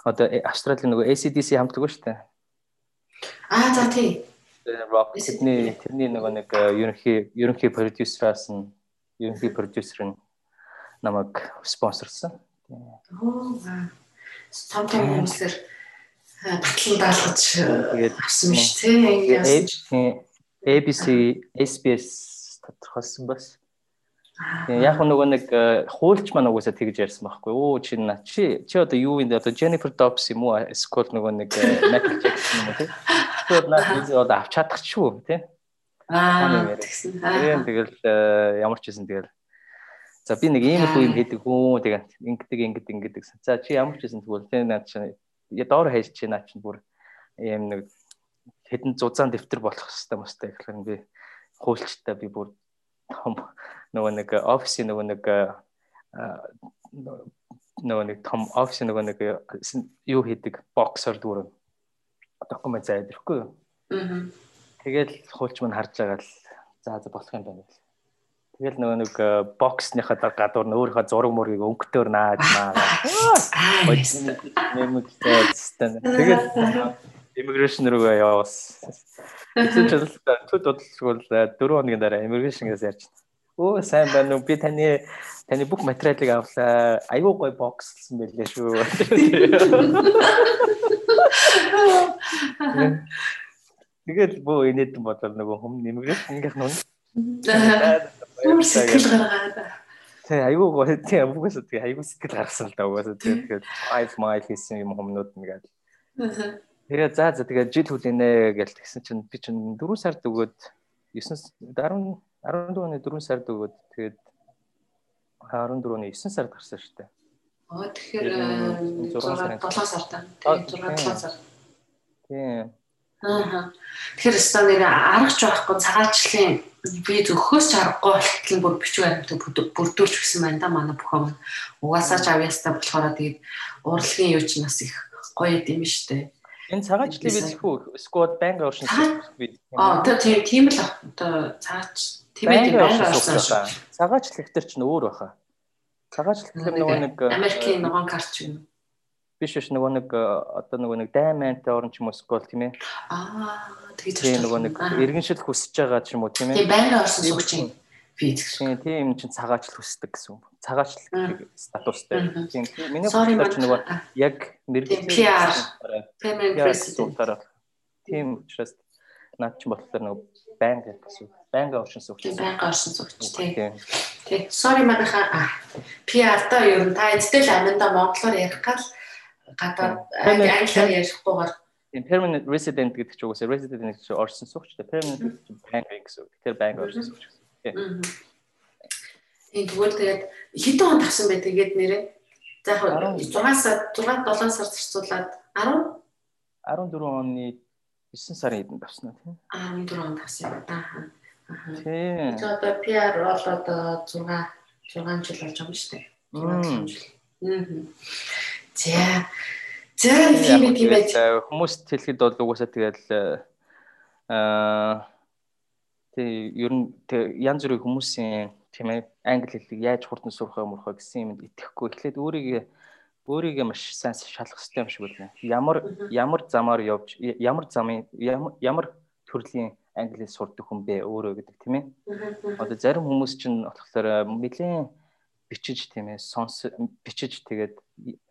одоо Австралийн нөгөө ACDC хамтдаг шүү дээ. Аа за тий. Rock Sydney тэрний нөгөө нэг ерөнхий ерөнхий продюсераас нь ерөнхий продюсер нь намайг спонсорсон. Оо том том хүмүүсээр татлан даалгаж авсан биш тий. ABC SBS тодорхойлсон бас. Яг нөгөө нэг э, хуульч маань угаасаа тэгж ярьсан байхгүй. Оо чи на чи чи одоо юу вэ? Одоо Jennifer Dobbs юм уу? Эсвэл нөгөө нэг э, Michael Jackson юм уу тий? Тэгэхээр наа би одоо авч чадах ч шүү тий? Аа тэгсэн. Тэгэл э, ямар ч хэсэн тэгэл За би нэг иймэрхүү юм хийдэг хүн тэгээд ингэдэг ингэдэг ингэдэг. За чи ямар ч хэсэн тэгвэл тий наад чи доор хайж чи наад чи бүр ийм нэг хэдэн зузаан дэвтэр болох хэвээр мостой гэхлээр би хуульчтай би бүр том нөгөө нэг офисын нөгөө нэг нөгөө нэг том офисын нөгөө нэг юу хийдэг боксер дүүрэн документ заа идэхгүй юу. Аа. Тэгэл хуульч мань харж байгаа л за за болох юм байна. Тэгэл нөгөө нэг боксныхаа гадуур нь өөрийнхөө зураг мөргийг өнгөтөр нааж маа. Нэмэгтэй. Тэгэл immigration руугаа явуулсан. Эцэг жил төд бодлогол 4 хоногийн дараа immigration-гээс ярьж байна. Өө сайн байна уу? Би таны таны бүх материалыг авлаа. Аюу гой бокслсан байлээ шүү. Тэгээд бөө инээдэн бодлоо нөгөө хүм immigration-ийнх нь үнэ. Сэтгэл гаргаад. Тэ аюу гой тий бүгээс тий аюу сэтгэл гаргасан л да угаасаа тэгээд five mile хийсэн юм хүмүүд нэгээд. Тэгээд за за тэгээд жил хүлээнэ гэж тэгсэн чинь би чинь 4 сард өгөөд 9 10 14 оны 4 сард өгөөд тэгээд 14 оны 9 сард гарсан шүү дээ. Аа тэгэхээр 6 сарын 7 сард. Тэгээд 6 7 сар. Тийм. Аа. Тэгэхээр өстөө нэр аргач байхгүй цагаачлалын би зөвхөөс ч аргагүй болтол бүр бичиг баримтыг бүрдүүлж гисэн байна да манай бүхэн. Угаасаа ч авьяастай болохоор тэгээд урлагийн юу ч нас их гоё юм шүү дээ. Энэ цагаачлалыг бидлэхүү squad bang оршин би. Аа тийм тийм л одоо цагаач тийм ээ bang оршин. Цагаачлал ихтер чинь өөр баха. Цагаачлал гэхэл нөгөө нэг Америкийн ногоон карт юм. Биш биш нөгөө нэг одоо нөгөө нэг даймантай орн ч юм уу squad тийм ээ. Аа тэгж тийм нөгөө нэг иргэншил хүсэж байгаа ч юм уу тийм ээ. Тийм bang оршин сүгч юм би тийм чинь цагаачлал хүсдэг гэсэн үг. Цагаачлал статустай. Тийм миний бодлоор ч нөгөө яг мэрэгжлийн PR permanent resident тийм учраас наад чинь болохоор нөгөө байнга гэсэн. Байнга оршин суугч. Байнга оршин суугч тийм. Тийм. Sorry манайха PR та ер нь та эцэдэл аминда монголоор ярих гал гадаад англиар ярихгүйгээр Тийм permanent resident гэдэг чинь угаасаа resident гэдэг чинь оршин суугч. Permanent гэдэг чинь байнга гэсэн үг. Тэгэхээр байнга оршин суугч гэсэн. Тийм тэгвэл тэгээд хэдэн он тавсан бай тэгээд нэрээ. За яг 6 сар 6 7 сар зарцуулаад 10 14 оны 9 сарын хэдэн тавсан тийм. 14 он тавсан юм да. Тийм. За одоо PR бол одоо 6 6 жил болж байгаа юм шүү дээ. 6 жил. Аа. За. За тийм ээ тийм ээ. Хүмүүст хэлэхэд бол угаасаа тэгэл аа Тэг ер нь янз бүрийн хүмүүсийн тийм ээ англи хэлийг яаж хурдан сурах юм урах гэсэн юмд итгэхгүй эхлээд өөрийгөө өөрийгөө маш сайн шалгах хэрэгтэй юм шиг байна. Ямар ямар замаар явж ямар замын ямар төрлийн англи сурдаг хүн бэ өөрөө гэдэг тийм ээ. Одоо зарим хүмүүс чинь болохоор нэлээд бичиж тийм ээ сонс бичиж тэгээд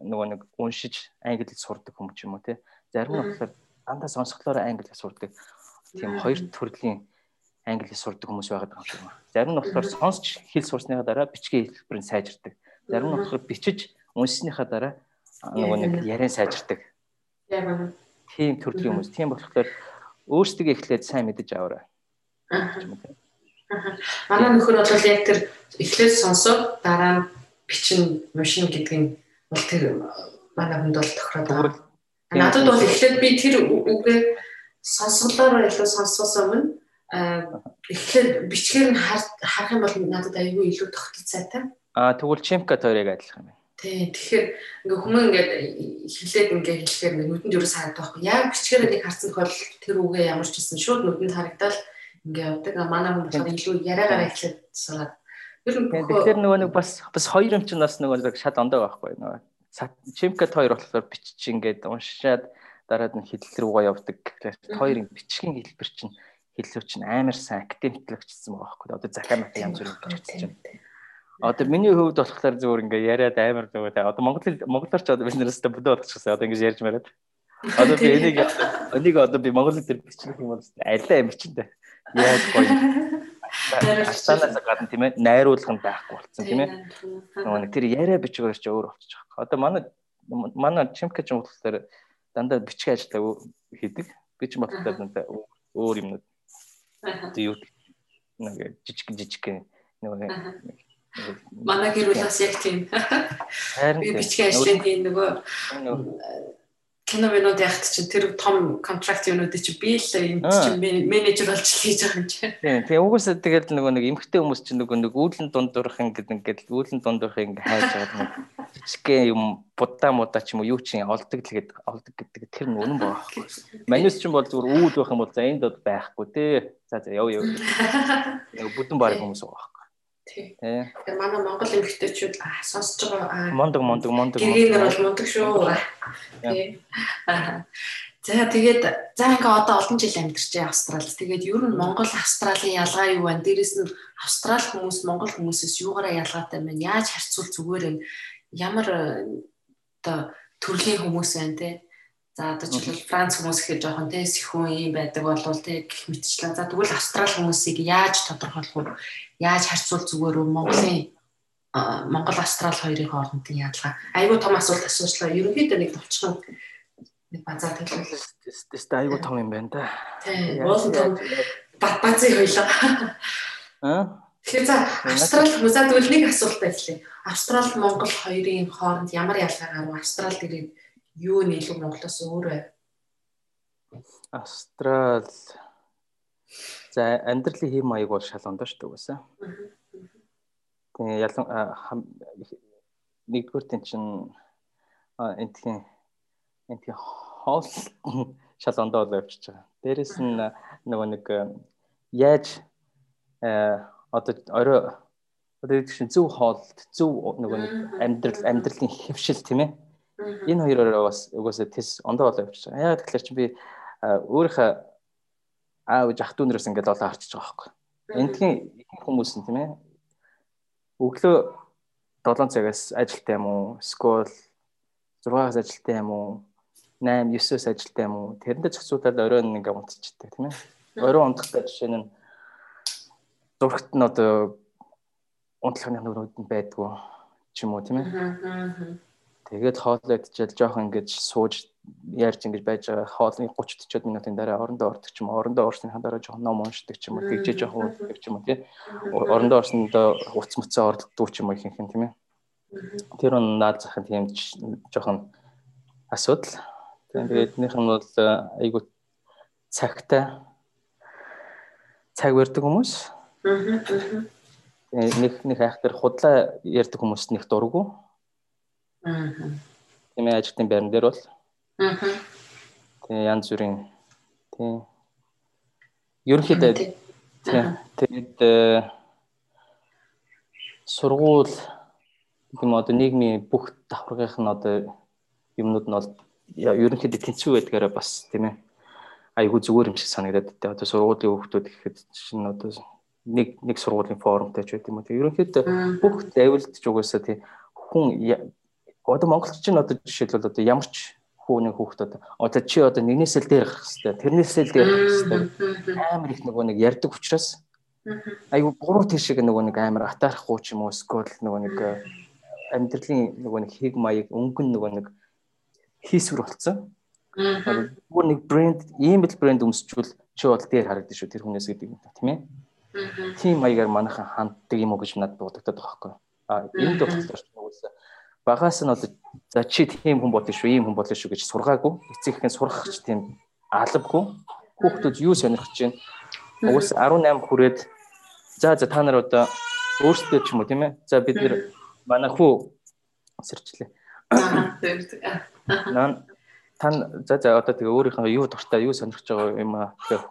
нөгөө нэг уншиж англи сурдаг хүмүүс ч юм уу тий. Зарим нь болохоор дандаа сонсголоор англи сурдаг. Тийм хоёр төрлийн англи сурдаг хүмүүс байгаад байгаа юм. Зарим нь болохоор сонсч хэл сурсныхаа дараа бичгийн хэлбэрийг сайжирдаг. Зарим нь болохоор бичиж уншсныхаа дараа нөгөө нэг яриан сайжирдаг. Тийм төрлийн хүмүүс. Тийм болохоор өөрсдөө эхлээд сайн мэдэж аваарай. Манай нөхөр бол яг тэр эхлээд сонсоод дараа нь бичин уншин гэдэг нь бол тэр манай хүнд бол тохироод байгаа. Надад бол эхлээд би тэр үгээ сонсголоор илүү сонсоос өмнө эхлээд бичгээр нь харах юм бол надад аюулгүй илүү тогтол цайтай. Аа тэгвэл чимка тойрог адилхан юм. Тий. Тэгэхээр ингээ хүмүүс ингээд хэлээд ингээ хэлэхээр нүдэнд юу санагдах байхгүй. Яг бичгээр нэг харсан тохиол тэр үгээ ямар ч гэсэн шууд нүдэнд харагдаад ингээ явдаг. Манай хүн болохоор илүү яриагаараа эхлээд сураад Ер нь тэгэхээр нөгөө нэг бас бас хоёр юм чинь бас нөгөө нэг шал ондоо байхгүй нөгөө чимкат хоёр болохоор бичиж ингээд уншаад дараад нь хэлэл рүүгээ явдаг. Хоёрын бичгийн хэлбэр чинь хэллүү чинь амар сайн академиклэгчсэн байгаа байхгүй. Одоо захаамат янз бүрийн бичиж байна. Одоо миний хувьд болохоор зөвөр ингээ яриад амар зүгээр та одоо монгол монголоор ч одоо бизнестэй бүдөө болчихсон. Одоо ингэж ярьж мараад. Одоо би энийг энийг одоо би монгол дээр бичих юм бол чинь дээ. Яаж гоё. Астанаас гадна тийм ээ найруулга нь байхгүй болсон тийм ээ. Нөгөө нэг тэр яриа бичгээр ч өөр болчих. Одоо манай манай чимкэж юм болохоор дандаа бичгийн ажиллаа хийдэг. Би ч бодлоо дандаа өөр юмнууд. Тэг юу нэг жижиг жижиг нөгөө манай гэр бүл бас яг тийм. Би бичгийн ажлын тийм нөгөө кино минут яхад чинь тэр том контракт юмнуудыг чи би л энэ чинь менежер болж хийж байгаа юм чи. Тийм. Тэгээ угсаа тэгэл нөгөө нэг эмгтэй хүмүүс чинь нөгөө нэг үүлэн дундурах ингээд ингээд үүлэн дундурах ингээд хайж байгаа нэг жижигхэн юм будаа мудаа ч юм уу юу чинь олдог л гээд олдог гэдэг тэр нь үнэн байхгүй. Манус чинь бол зүгээр үүд байх юм бол за энд бол байхгүй те. За за яв яв. Нэг бүдэн баг хүмүүс байгаа. Тий. Тэгээ манай Монгол эмэгтэйчүүд сонсож байгаа. Мондог мондог мондог. Гэргээр бол мондог шүү. Тий. За тэгээд за ингээ одоо олон жил амьдарч Австралид. Тэгээд ер нь Монгол Австралийн ялгаа юу вэ? Дээрэс нь Австрали хүмүүс Монгол хүмүүсээс юугаараа ялгаатай байна? Яаж харьцуул зүгээр юм? Ямар одоо төрлийн хүмүүс байна те? За одоо жишээл Франц хүмүүс гэхэд жоохон те сэхүүн юм байдаг болвол те гэх мэтчлэн. За тэгвэл Австрали хүмүүсийг яаж тодорхойлох вэ? Яаж харьцуул зүгээр үү Монголын Монгол Австрали хоёрын хоорондын ялгаа. Айгуу том асуулт асуучлаа. Ерөнхийдөө нэг товчхон нэг базар төлөвлөл. Тест айгуу том юм байна да. Тийм. Уул том базын хоёлоо. Аа Тэгэхээр за Австрали за тэгвэл нэг асуулт байлээ. Австрали Монгол хоёрын хооронд ямар ялгаа гарав? Австрали дээр юу нийлүү Монголоос өөр вэ? Австрали За амьдралын хэм маяг бол шал ондоо шүү дээ угаасаа. Тэгээ ялан нэгдүгээр тэн чин энтхийн энтхийн хоол шал ондоо бол явчихж байгаа. Дээрэс нь нөгөө нэг яаж одоо орой одоо чинь зөв хоолт зөв нөгөө нэг амьдрал амьдралын хэвшил тийм ээ. Энэ хоёроо бас угаасаа тэс ондоо болоо байгаа. Яг тэгэхээр чи би өөрийнхөө аав ах дүүнэрээс ингээд олоо харчиж байгаа байхгүй. Эндхийн хүмүүс нь тийм ээ. Өглөө 7 цагаас ажилтаа юм уу? Скол 6-аас ажилтаа юм уу? 8 9-өөс ажилтаа юм уу? Тэрэндээ зохицуулаад оройн ингээд унтчихдаг тийм ээ. Оройн унтахтай жишээ нь зургт нь одоо унтлахны нүрүүд нь байдгүй ч юм уу тийм ээ. Тэгээд хоолоо идчихэл жоох ингэж сууж ярьж ингэж байж байгаа хоолны 30 40 минутын дараа орондоо ордог ч юм уу? Орондоо орсны дараа жоох ном уншдаг ч юм уу? Тэгжээ жоох уудаг ч юм уу тий? Орондоо орсондоо уц мөцөө ордог ч юм уу ихэнх юм тийм ээ? Тэр нь наад захын тийм жоохон асуудал. Тэгээд энийх нь бол э, айгуу цагтай цаг барьдаг хүмүүс. Нэг нэг айхтар худлаа ярьдаг хүмүүст нэг дурггүй аа тийм ээ ажилтны байран дээр бол. Аа. Тэгээ янз бүрийн тийм ерөнхийдөө тэгээд э, сургууль юм одоо нийгмийн бүх давхаргынх нь одоо юмнууд нь бол ерөнхийдөө тэнцүү байдгаараа бас тийм ээ айгүй зүгээр юм шиг санагдаад тэ одоо сургуулийн хүүхдүүд гэхэд чинь одоо нэг нэг сургуулийн форумтай ч байт юм уу. Тийм ерөнхийдөө бүх давилт ч угаасаа тийм хүн одоо монголч чинь одоо жишээлбэл одоо ямар ч хүүний хүүхдүүд одоо чи одоо нэгнээсэл дээр гарах хэрэгтэй. Тэрнээсэл дээр гарах хэрэгтэй. Амар их нөгөө нэг ярддаг учраас айгу гурав тийшээ нөгөө нэг амар атаарахгүй ч юм уу скол нөгөө нэг э, амьдралын нөгөө нэг хэг маяг өнгөн нөгөө нэг хийсвэр болцсон бүр нэг брэнд ийм бил брэнд өмсчүүл чи бол дээр харагдаж шүү тэр хүнээс гэдэг юм тийм ээ. Тийм маягаар манайхан ханддаг юм уу гэж надад бодогдоод байгаа байхгүй а энэ дэвтэр чинь багаас нь одоо за чи тийм хүн болно шүү, ийм хүн болно шүү гэж сургаагүй. Эцэгхэн сурах ч тийм алавгүй. Хүүхдүүд юу сонирхож байна? Уус 18 хүрээд за за та нар одоо өөрсдөө ч юм уу тийм ээ. За бид нэр манай хүү сэрчлээ. Наа тань за за одоо тэгээ өөрийнхөө юу дуртай юу сонирхож байгаа юм аа тэгээ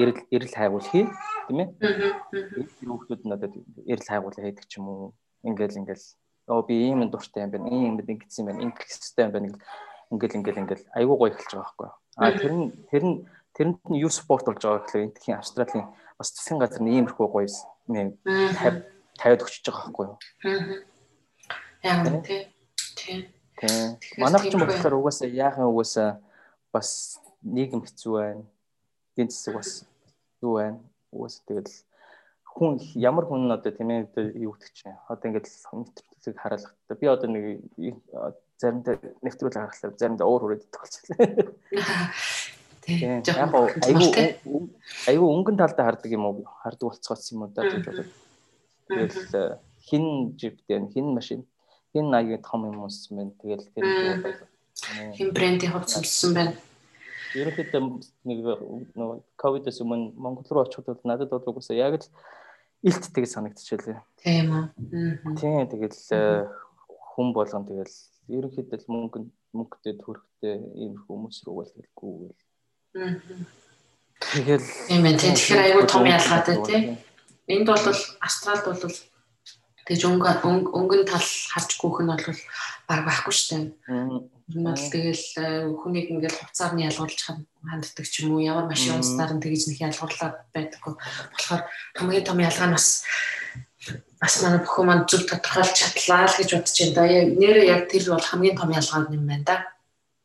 эрэл эрэл хайгуул хий. тийм ээ. Хүүхдүүд нь одоо эрэл хайгуулаа хийдэг ч юм уу. Ингээл ингээл оо би ийм юм дуртай юм байна. Ийм юм ингэсэн юм байна. Ингэх хэрэгтэй юм байна. Ингээл ингээл ингээл айгүй гоё эхэлж байгаа байхгүй юу. А тэр нь тэр нь тэрэнд нь юу спорт болж байгаа гэхлээр энтхийн Австралийн бас засгийн газар нь иймэрхүү гоё юм 50 50-д өчөж байгаа байхгүй юу. Яг тий. Тий. Тий. Манайх ч юм болохоор угаасаа яахан угаасаа бас нийгэм хэцүү байна. Эдийн засаг бас хэцүү байна. Угаасаа тэгэл хүн ямар хүн одоо тийм ээ юу гэдэг чинь одоо ингээд нэвтрүүлгийг хараалгатай. Би одоо нэг заримдаа нэвтрүүлэг харахлаар заримдаа уур хүрээд болчихлоо. Тийм. Яг айгүй айгүй өнгөн талдаа хардаг юм уу? Хардаг болцгоц юм уу да гэж бодод. Тэгэл хин жиптэй хин машин хин аягийн том юм уус мэн тэгэл тэр хин брендийн хувьд сонссон байна. Ерөнхийдөө нэг нөгөө ковидос өмнө Монгол руу очиход бол надад бол угсаа яг л илттэйг санагдчихлээ. Тийм үү. Тийм тэгэл э, хүн болгон тэгэл ерөнхийдөө мөнгө мөнгөтэй төрхтэй ийм хүмүүс рүү бол гэлгүй гэл. Тэгэл Тийм ээ. Тэгэхээр айгүй том ялгаатай тийм. Энд бол Австралид бол Тэгж өнгө өнгөн тал харж гүөх нь бол баг байхгүй шүү дээ. Ер нь бол тэгэл э, хүнийг ингээл хувцаар нь ялгуулж ханддаг ч юм уу ямар машин унснаар нь тэгж нэг ялгуурлаад байдаггүй. Тэгэхээр хамгийн том ялгаа нь бас бас манай бүхэн маань зөв тодорхойлж чадлаа л гэж бодож байна да. Нэрээ яг тэр бол хамгийн том ялгаа юм байна да.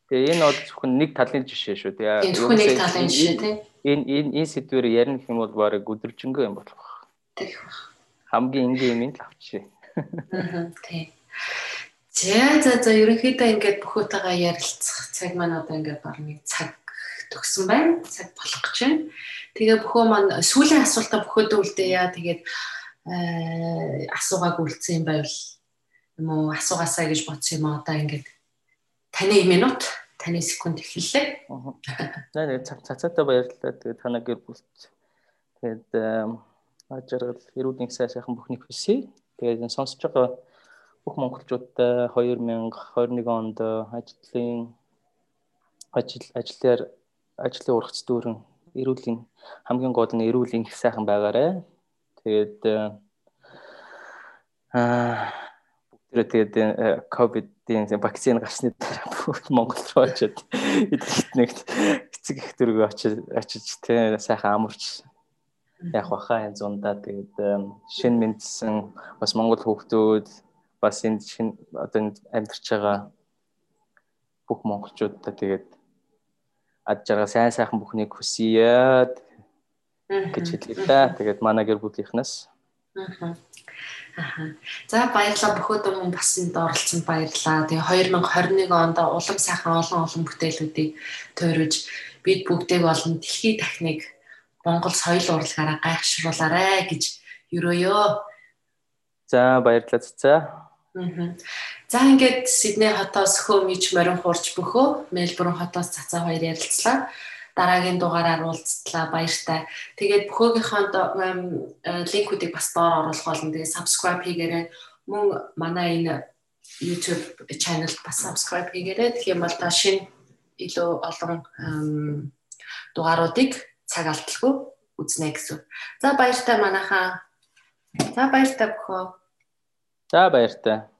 Тэгээ энэ бол зөвхөн нэг талын жишээ шүү дээ. Зөвхөн нэг талын жишээ тийм. Энэ энэ энэ сэдвээр ярих юм бол баг өдөржингөө юм болох. Тэгэх баг хамгийн энгийн юм л авчи. Аа тий. За за за ерөнхийдөө ингээд бүхөөтэйгээ ярилцах цаг маань одоо ингээд баг нэг цаг төгсөн байна. Цаг болох гэж байна. Тэгээ бөхөө маань сүүлийн асуултаа бөхөөдөө үлдээе. Тэгээд э асуугааг үлдсэн юм байвал юм уу асуугаасаа гэж бодсон юм одоо ингээд таны минут таны секунд эхэллээ. Аа. Наа цаг цацаатай баярлалаа. Тэгээд танаа гэр бүлт тэгээд ажиргал эрүүл мэндийн сайхан бүхнийг хүсье. Тэгээд сонсож байгаа бүх монголчуудаа 2021 онд ажлын ажил ажлаар ажлын ургац дүүрэн эрүүлийн хамгийн гол нь эрүүлийн их сайхан байгаарэ. Тэгээд аа бүгдээ тэгээд ковидын вакцины гарсны дараа бүгд Монгол руу очиод эдгэрт нэг эцэг их дөрөв очиж очиж тэ сайхан амарч яг баха энэ зундаа тэгээд шин мэдсэн бас монгол хүүхдүүд бас энд шин одоо энд амьдарч байгаа бүх монголчуудаа тэгээд ад жарга сайн сайхан бүхнийг хүсье гэж хэлээ да. Тэгээд манай гэр бүлийнхнээс. Аа. За баярлалаа бөхөөд өмнө бас энд оролцсонд баярлалаа. Тэгээ 2021 онд улам сайхан олон олон бүтээлүүдийг тойрож бид бүгдийг болон дэлхийн техник Монгол соёл урлагаараа гайхшруулаарэ гэж ерөөё. За баярлалаа цэцээ. За ингээд Сидней хотоос хөө мич морин хурж бөхөө Мельбурн хотоос цацаа хоёр ярилцлаа. Дараагийн дугаараар уулзтлаа баяртай. Тэгээд бөхөөгийнхөө э, линкүүдийг бас доор оруулах болно. Тэгээд subscribe хийгээрэй. Мөн манай энэ YouTube channel-д бас subscribe хийгээрэй. Тэгэх юм бол та шинэ илүү олон дугааруудыг цаг алдалгүй үзнэ гэсэн. За баяртай манайхаа. За баяртай бөхөө. За баяртай.